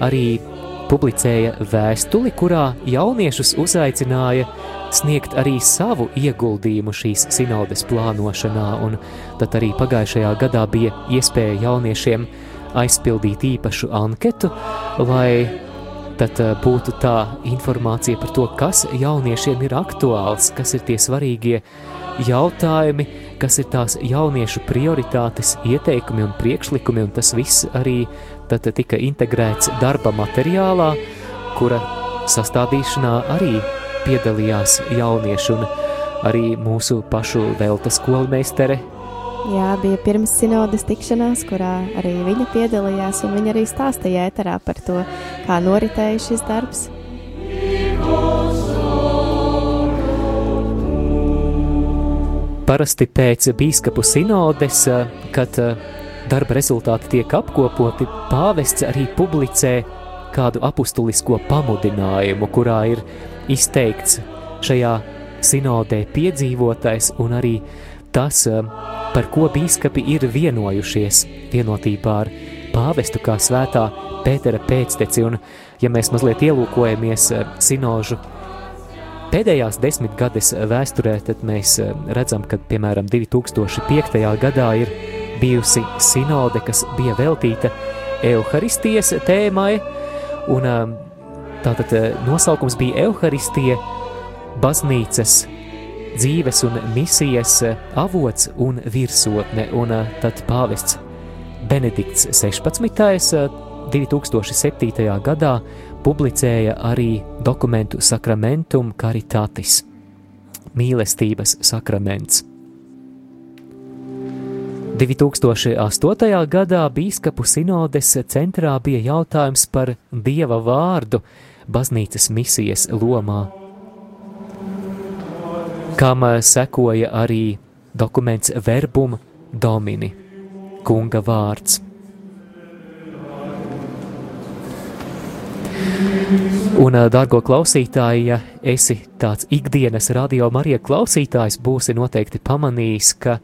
arī publicēja vēstuli, kurā jauniešus uzaicināja sniegt arī savu ieguldījumu šīs sinodes plānošanā, un tad arī pagājušajā gadā bija iespēja jauniešiem aizpildīt īpašu anketu, lai tad eh, būtu tā informācija par to, kas jauniešiem ir aktuāls, kas ir tie svarīgie jautājumi, kas ir tās jauniešu prioritātes, ieteikumi un priekšlikumi, un tas viss arī tad tika integrēts darba materiālā, kura sastādīšanā arī piedalījās jaunieši un arī mūsu pašu velta skolmeistere. Jā, bija pirms sinodas tikšanās, kurā arī viņa piedalījās, un viņa arī stāstīja ēterā par to, kā noritēja šis darbs. Parasti pēc biskupu sinodes, eh, kad eh, darba rezultāti tiek apkopoti, pāvests arī publicē kādu apustulisko pamudinājumu, kurā ir izteikts šajā sinodē piedzīvotais un arī tas, eh, par ko biskupi ir vienojušies vienotībā ar pāvestu kā svētā Pētera pēcteci. Un, ja mēs mazliet ielūkojamies sinožu Pēdējās desmitgades vēsturē mēs eh, redzam, ka piemēram 2005. gadā ir bijusi sinode, kas bija veltīta evaharistijas tēmai, un eh, tātad eh, nosaukums bija Evaharistija, baznīcas dzīves un misijas avots un virsotne, un tad pāvests Benedikts 16. 2007. gadā publicēja arī dokumentu Sacramentum Caritatis - mīlestības sakraments. 2008. gadā biskupu sinodes centrā bija jautājums par dieva vārdu baznīcas misijas lomā, kam sekoja arī dokuments Verbum Domini, kunga vārds. Un, dārgo klausītāji, ja esi tāds ikdienas radio Marija klausītājs, būsi noteikti pamanījis, ka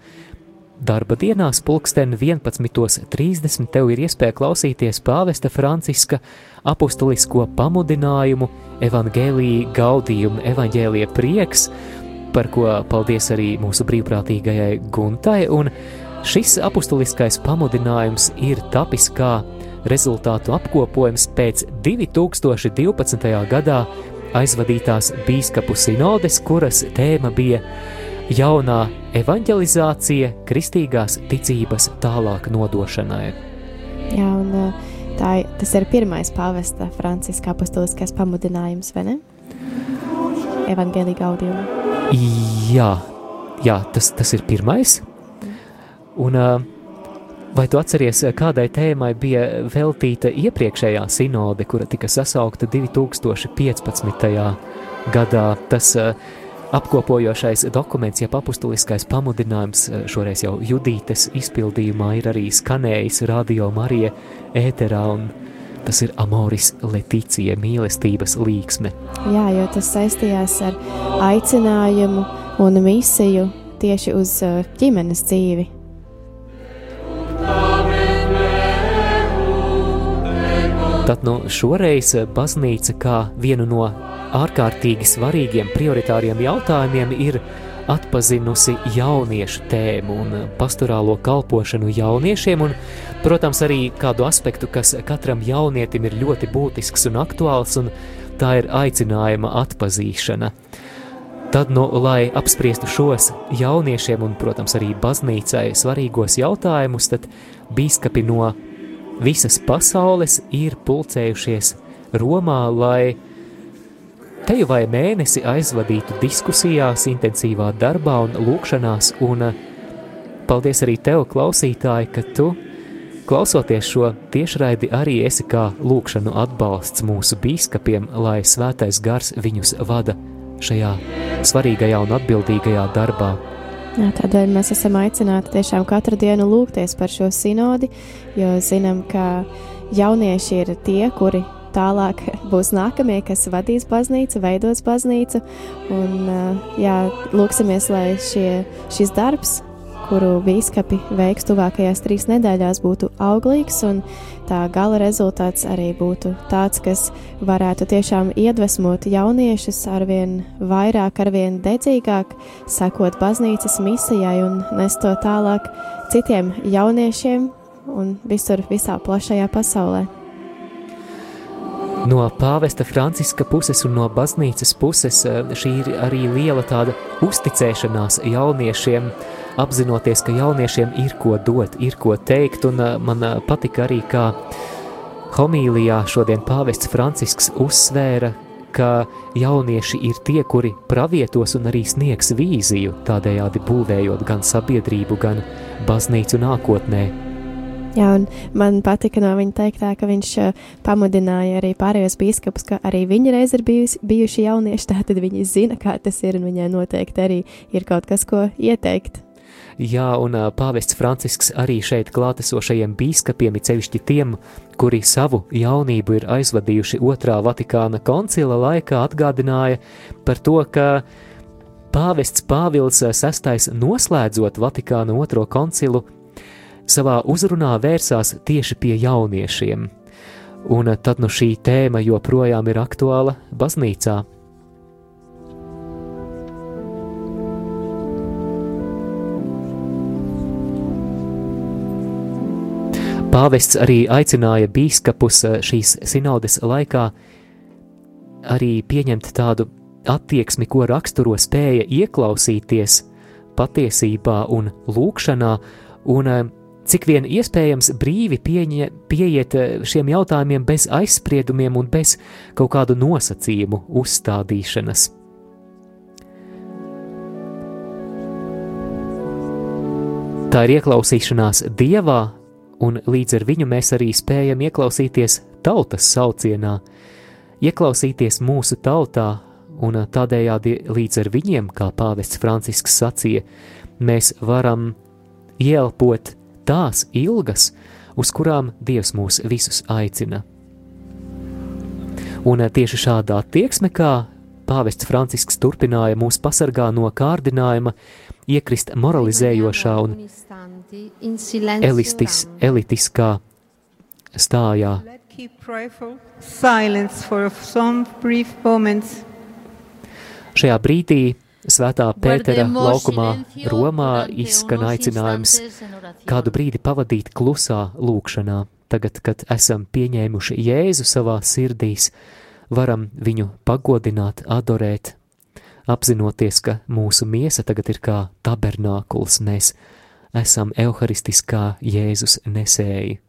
darba dienās pulksten 11.30 tev ir iespēja klausīties pāvesta Franciska apustulisko pamudinājumu evangēlīja gaudījumu, evaņģēlija prieks, par ko paldies arī mūsu brīvprātīgajai Guntai, un šis apustuliskais pamudinājums ir tapis kā rezultātu apkopojums pēc 2012. gadā aizvadītās bīskapu sinodes, kuras tēma bija jaunā evanģelizācija kristīgās ticības tālāk nodošanai. Jā, un tā, tas ir pirmais pāvesta Franciska apustuliskais pamudinājums, vai ne? Evangelija gaudījuma. Jā, jā tas, tas ir pirmais. Un uh, Vai tu atceries, kādai tēmai bija veltīta iepriekšējā sinode, kura tika sasaukta 2015. gadā? Tas uh, apkopojošais dokuments, jeb apustuliskais pamudinājums, uh, šoreiz jau Judītes izpildījumā, ir arī skanējis Radio Marija ēterā, tas ir Amoris Leticija, mīlestības līksme. Jā, jo tas saistījās ar aicinājumu un misiju tieši uz uh, ģimenes dzīvi Tad nu, šoreiz baznīca kā vienu no ārkārtīgi svarīgiem prioritāriem jautājumiem ir atpazinusi jauniešu tēmu un pastorālo kalpošanu jauniešiem, un, protams, arī kādu aspektu, kas katram jaunietim ir ļoti būtisks un aktuāls, un tā ir aicinājuma atpazīšana. Tad, nu, lai apspriestu šos jauniešiem un, protams, arī baznīcai svarīgos jautājumus, tad bīskapi no visas pasaules ir pulcējušies Romā, lai teju vai mēnesi aizvadītu diskusijās, intensīvā darbā un lūkšanās, un paldies arī tev, klausītāji, ka tu, klausoties šo tiešraidi, arī esi kā lūkšanu atbalsts mūsu bīskapiem, lai svētais gars viņus vada šajā svarīgajā un atbildīgajā darbā. Jā, tādēļ mēs esam aicināti tiešām katru dienu lūgties par šo sinodi, jo zinām, ka jaunieši ir tie, kuri tālāk *laughs* būs nākamie, kas vadīs baznīcu, veidos baznīcu. Un, jā, lūksimies, lai šie, šis darbs, kuru bīskapi veiks tuvākajās trīs nedēļās, būtu auglīgs un tā gala rezultāts arī būtu tāds, kas varētu tiešām iedvesmot jauniešus arvien vairāk, arvien dedzīgāk sekot baznīcas misijai un nest to tālāk citiem jauniešiem un visur visā plašajā pasaulē. No pāvesta Franciska puses un no baznīcas puses eh, šī ir arī liela tāda uzticēšanās jauniešiem, uh, apzinoties, ka jauniešiem ir ko dot, ir ko teikt, un uh, man uh, patika arī, kā homīlijā šodien pāvests Francisks uzsvēra, ka jaunieši ir tie, kuri pravietos un arī sniegs vīziju, tādējādi būvējot gan sabiedrību, gan baznīcu nākotnē. Jā, un man patika no viņa teiktā, ka viņš uh, pamudināja arī pārējos biskupus, ka arī viņi reiz ir bijusi, bijuši jaunieši, *laughs* tātad viņi zina, kā tas ir, un viņai noteikti arī ir kaut kas, ko ieteikt. Jā, un pāvests Francisks arī šeit klātesošajiem bīskapiem, it sevišķi tiem, kuri savu jaunību ir aizvadījuši otrā Vatikāna koncila laikā, atgādināja par to, ka pāvests Pāvils VI noslēdzot Vatikāna otro koncilu, savā uzrunā vērsās tieši pie jauniešiem. Un tad nu šī tēma joprojām ir aktuāla baznīcā. Pāvests arī aicināja bīskapus eh, šīs sinodes laikā arī pieņemt tādu attieksmi, ko raksturo spēja ieklausīties patiesībā un lūkšanā, un eh, cik vien iespējams brīvi pieņa, pieiet eh, šiem jautājumiem bez aizspriedumiem un bez kaut kādu nosacījumu uzstādīšanas. Tā ir ieklausīšanās Dievā, un līdz ar viņu mēs arī spējam ieklausīties tautas saucienā, ieklausīties mūsu tautā, un tādējādi līdz ar viņiem, kā pāvests Francisks sacīja, mēs varam ielpot tās ilgas, uz kurām Dievs mūs visus aicina. Un tieši šādā attieksme, kā pāvests Francisks turpināja mūs pasargā no kārdinājuma, iekrist moralizējošā un elistis, elitiskā stājā. Šajā brīdī Svētā Pētera laukumā Romā izskan aicinājums kādu brīdi pavadīt klusā lūkšanā. Tagad, kad esam pieņēmuši Jēzu savā sirdīs, varam viņu pagodināt, adorēt, apzinoties, ka mūsu miesa tagad ir kā tabernākuls, mēs esam evharistiskā Jēzus nesēji.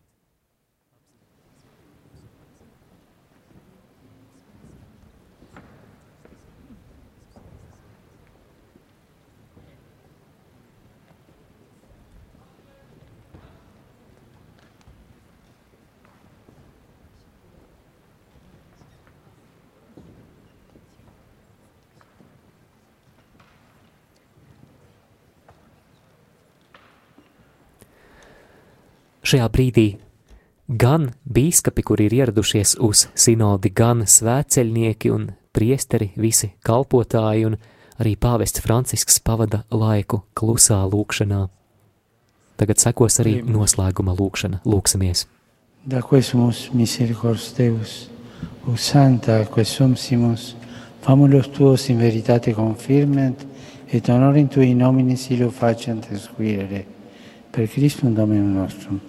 Šajā brīdī gan bīskapi, kuri ir ieradušies uz sinodi, gan svētceļnieki un priesteri, visi kalpotāji un arī pāvests Francisks pavada laiku klusā lūkšanā. Tagad sekos arī noslēguma lūkšana. Lūksimies! Da quesumus misericors Deus, o santa quesumsimus, famulos tuos in veritate confirment, et honorem tui nominis illo faciant esquirere, per Christum Dominum nostrum.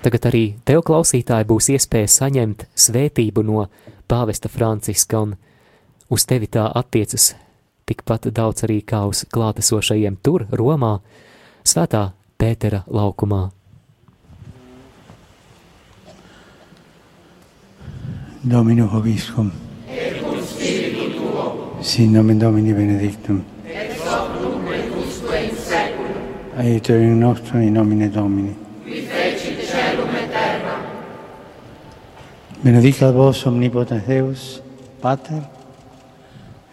Tagad arī tev, klausītāji, būs iespēja saņemt svētību no pāvesta Franciska, un uz tevi tā attiecas tikpat daudz arī kā uz klātesošajiem tur, Romā, Svētā Pētera laukumā. Domino tuo. Sin nomen Domini benedictum. aeterium nostrum in nomine Domini. Qui feci celum et terra. Benedicat vos omnipotens Deus, Pater,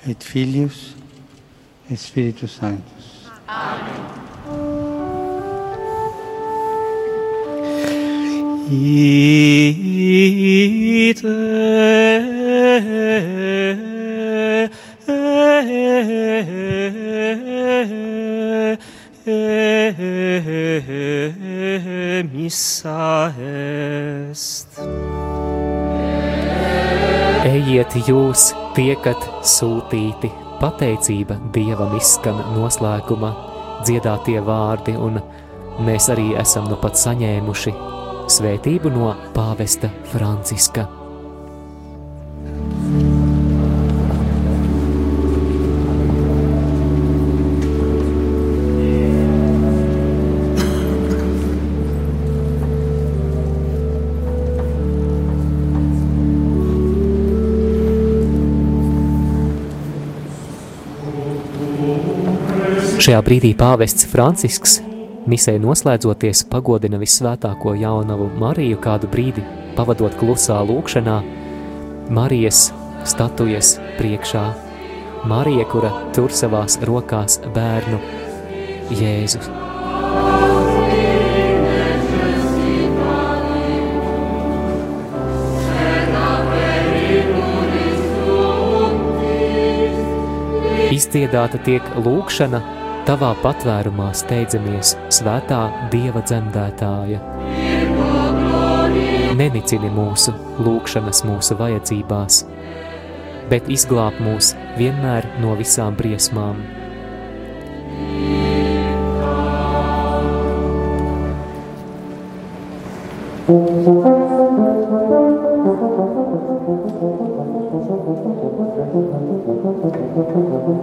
et Filius, et Spiritus Sanctus. Amen. Ite missa est. Ejiet jūs, tiekat sūtīti, pateicība Dievam izskan noslēguma, dziedātie vārdi, un mēs arī esam nu pat saņēmuši svētību no pāvesta Franciska. Šajā brīdī pāvests Francisks misē noslēdzoties pagodina visvētāko jaunavu Mariju kādu brīdi, pavadot klusā lūkšanā, Marijas statujas priekšā. Marija, kura tur savās rokās bērnu Jēzus. Izdziedāta tiek lūkšana, Tavā patvērumā steidzamies, svētā Dieva dzemdētāja. Nenicini mūsu lūgšanas mūsu vajadzībās, bet izglāb mūs vienmēr no visām briesmām.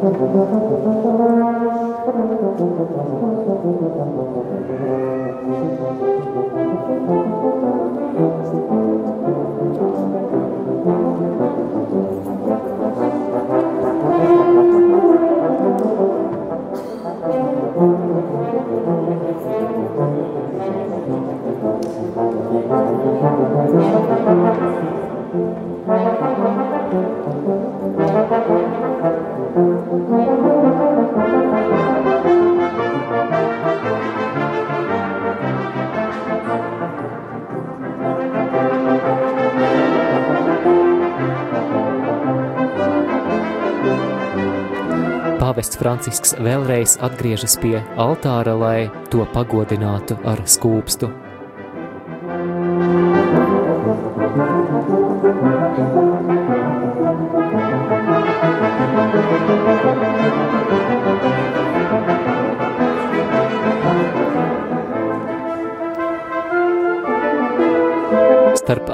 Thank you. ハハハハ Francisks vēlreiz atgriežas pie altāra, lai to pagodinātu ar skūpstu.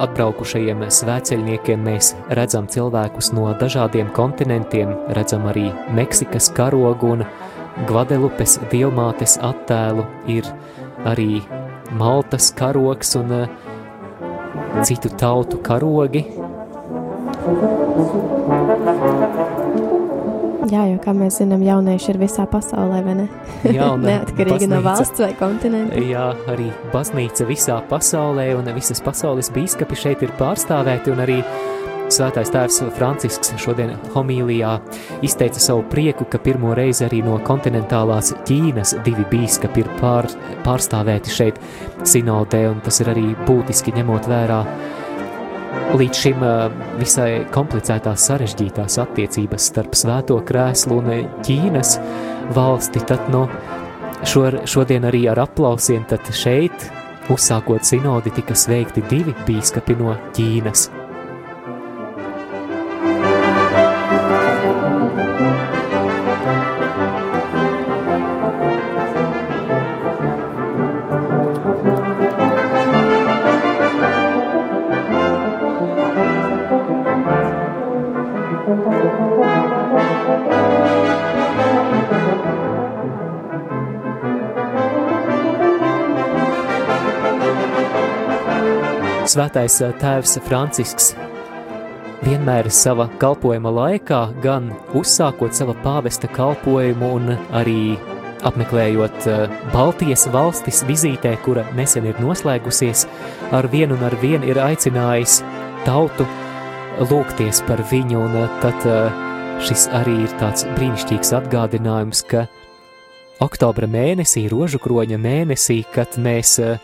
Atbraukušajiem svēceļniekiem mēs redzam cilvēkus no dažādiem kontinentiem, redzam arī Meksikas karogu un Gvadelupes dievmātes attēlu, ir arī Maltas karogs un uh, citu tautu karogi. Jā, jo, kā mēs zinām, jaunieši ir visā pasaulē, vai ne? Jā, un *laughs* Neatkarīgi no valsts vai kontinenta. Jā, arī baznīca visā pasaulē un visas pasaules bīskapi šeit ir pārstāvēti un arī Svētais tēvs Francisks šodien homīlijā izteica savu prieku, ka pirmo reizi arī no kontinentālās Ķīnas divi bīskapi ir pār, pārstāvēti šeit sinodē, un tas ir arī būtiski ņemot vērā līdz šim visai komplicētās sarežģītās attiecības starp svēto krēslu un Ķīnas valsti, tad no šo, šodien arī ar aplausiem, šeit, uzsākot sinodi, tika sveikti divi bīskapi no Ķīnas. Svētais tēvs Francisks vienmēr sava kalpojuma laikā, gan uzsākot sava pāvesta kalpojumu un arī apmeklējot Baltijas valstis vizītē, kura nesen ir noslēgusies, ar vienu un ar vienu ir aicinājis tautu lūgties par viņu, un tad šis arī ir tāds brīnišķīgs atgādinājums, ka oktobra mēnesī, rožu kroņa mēnesī, kad mēs uh,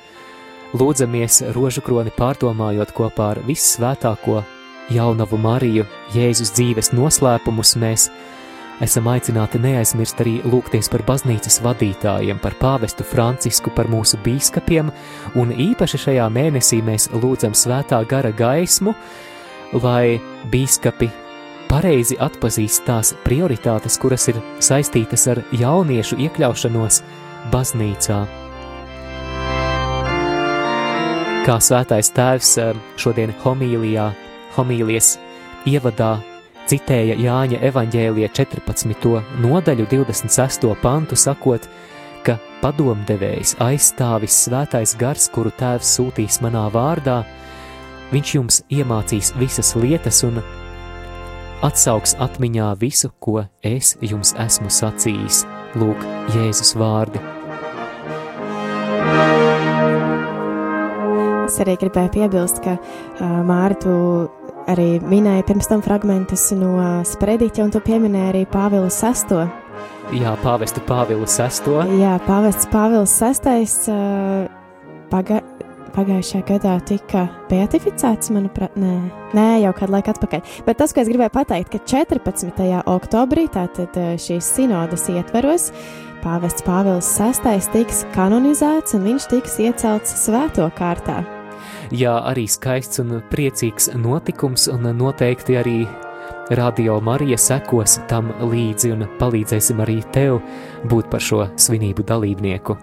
Lūdzamies rožu kroni pārdomājot kopā ar vissvētāko jaunavu Mariju, Jēzus dzīves noslēpumus mēs esam aicināti neaizmirst arī lūgties par baznīcas vadītājiem, par pāvestu Francisku, par mūsu bīskapiem, un īpaši šajā mēnesī mēs lūdzam svētā gara gaismu, lai bīskapi pareizi atpazīst tās prioritātes, kuras ir saistītas ar jauniešu iekļaušanos baznīcā kā svētais tēvs eh, šodien homīlijā, homīlijas ievadā citēja Jāņa evaņģēlija 14. nodaļu 26. pantu, sakot, ka padomdevējs aizstāvis svētais gars, kuru tēvs sūtīs manā vārdā, viņš jums iemācīs visas lietas un atsauks atmiņā visu, ko es jums esmu sacījis. Lūk, Jēzus vārdi. Es arī gribēju piebilst, ka uh, Māri, tu arī minēji pirms tam fragmentus no sprediķa, un tu pieminēji arī Pāvilu VI. Jā, pāvestu Pāvilu VI. Jā, pāvests Pāvils VI. Uh, paga pagājušajā gadā tika beatificēts, manuprāt, nē, nē, jau kādu laiku atpakaļ. Bet tas, ko es gribēju pateikt, ka 14. oktobrī, tātad šīs sinodas ietveros, pāvests Pāvils VI tiks kanonizēts un viņš tiks iecelts svēto kārtā. Jā, arī skaists un priecīgs notikums, un noteikti arī Radio Marija sekos tam līdzi un palīdzēsim arī tev būt par šo svinību dalībnieku.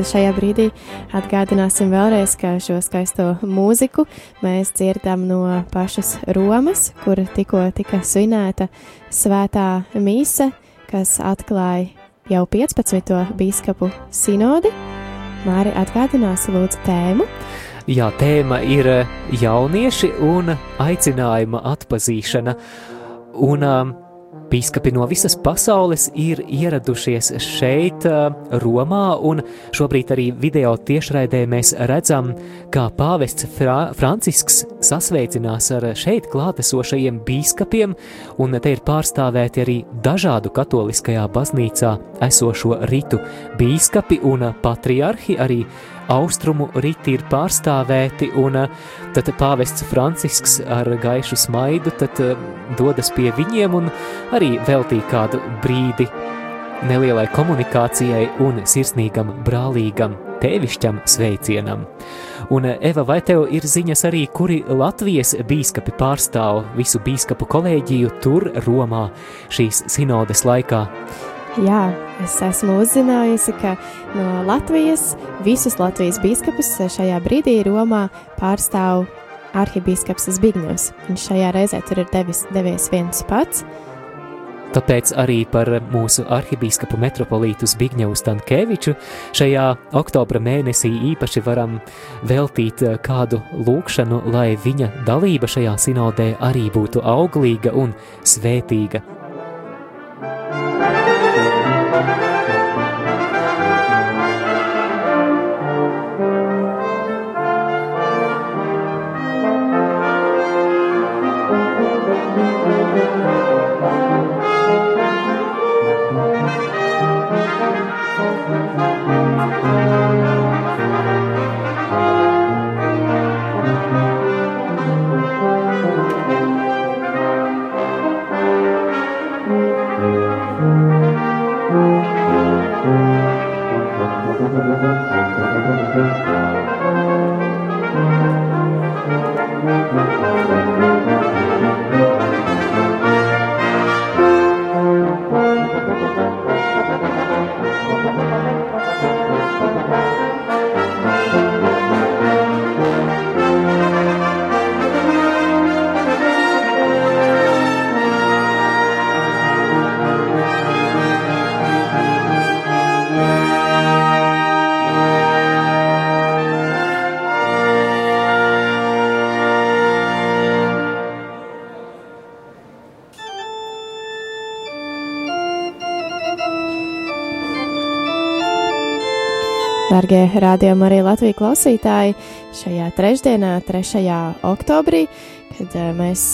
Tātad šajā brīdī atgādināsim vēlreiz, ka šo skaisto mūziku mēs dzirdam no pašas Romas, kur tikko tika svinēta svētā mise, kas atklāja jau 15. biskupu sinodi. Māri atgādinās lūdzu tēmu. Jā, tēma ir jaunieši un aicinājuma atpazīšana. Un um, Bīskapi no visas pasaules ir ieradušies šeit, Romā, un šobrīd arī video tiešraidē mēs redzam, kā pāvests Fra Francisks sasveicinās ar šeit klātesošajiem bīskapiem, un te ir pārstāvēti arī dažādu katoliskajā baznīcā esošo ritu bīskapi un patriarhi, arī austrumu riti ir pārstāvēti, un eh, tad pāvests Francisks ar gaišu smaidu tad eh, dodas pie viņiem un arī veltīja kādu brīdi nelielai komunikācijai un sirsnīgam brālīgam tēvišķam sveicienam. Un, Eva, vai tev ir ziņas arī, kuri Latvijas bīskapi pārstāv visu bīskapu kolēģiju tur Romā šīs sinodes laikā? Jā, es esmu uzzinājusi, ka no Latvijas visus Latvijas biskupus šajā brīdī Romā pārstāv arhibīskaps Zbigņevs. Viņš šajā reizē tur ir devis, devies viens pats. Tāpēc arī par mūsu arhibīskapu metropolītu Zbigņevu Stankēviču šajā oktobra mēnesī īpaši varam veltīt kādu lūkšanu, lai viņa dalība šajā sinodē arī būtu auglīga un svētīga. Dargie rādījumi arī Latvijas klausītāji, šajā trešdienā, 3. oktobrī, kad eh, mēs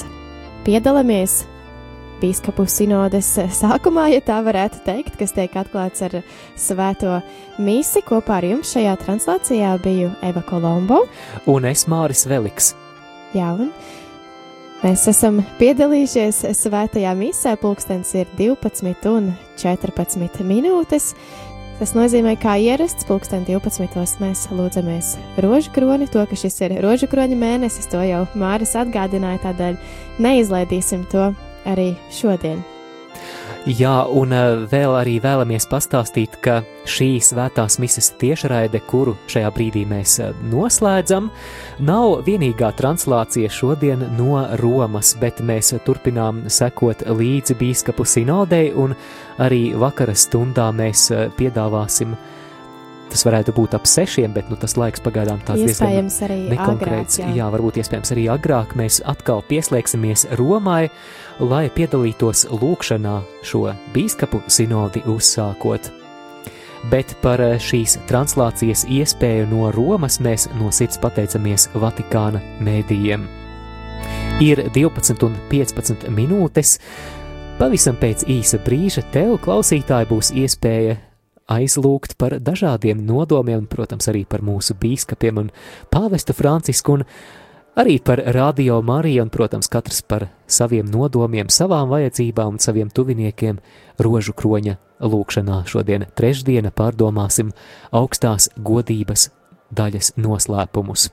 piedalāmies Bīskapu sinodes sākumā, ja tā varētu teikt, kas tiek atklāts ar svēto misi. Kopā ar jums šajā translācijā biju Eva Kolombo un es Māris Veliks. Jā, un mēs esam piedalījušies svētajā misē, pulkstens ir 12 un 14 minūtes. Tas nozīmē, kā ierasts, pulksten 12. mēs lūdzamies rožu kroni, to, ka šis ir rožu kroņa mēnesis, to jau Māris atgādināja, tādēļ neizlaidīsim to arī šodien. Jā, un eh, vēl arī vēlamies pastāstīt, ka šī svētās mises tiešraide, kuru šajā brīdī mēs eh, noslēdzam, nav vienīgā translācija šodien no Romas, bet mēs turpinām sekot līdzi bīskapu sinodei, un arī vakara stundā mēs eh, piedāvāsim Tas varētu būt ap sešiem, bet nu, tas laiks pagaidām tāds diezgan nekonkrēts. Agrāk, jā. jā, varbūt iespējams arī agrāk mēs atkal pieslēgsimies Romai, lai piedalītos lūkšanā šo bīskapu sinodi uzsākot. Bet par šīs translācijas iespēju no Romas mēs no sirds pateicamies Vatikāna mēdījiem. Ir 12 un 15 minūtes. Pavisam pēc īsa brīža tev, klausītāji, būs iespēja aizlūgt par dažādiem nodomiem, protams, arī par mūsu bīskapiem un pāvestu Francisku, un arī par radio Mariju, un, protams, katrs par saviem nodomiem, savām vajadzībām un saviem tuviniekiem rožu kroņa lūkšanā. Šodien trešdiena pārdomāsim augstās godības daļas noslēpumus.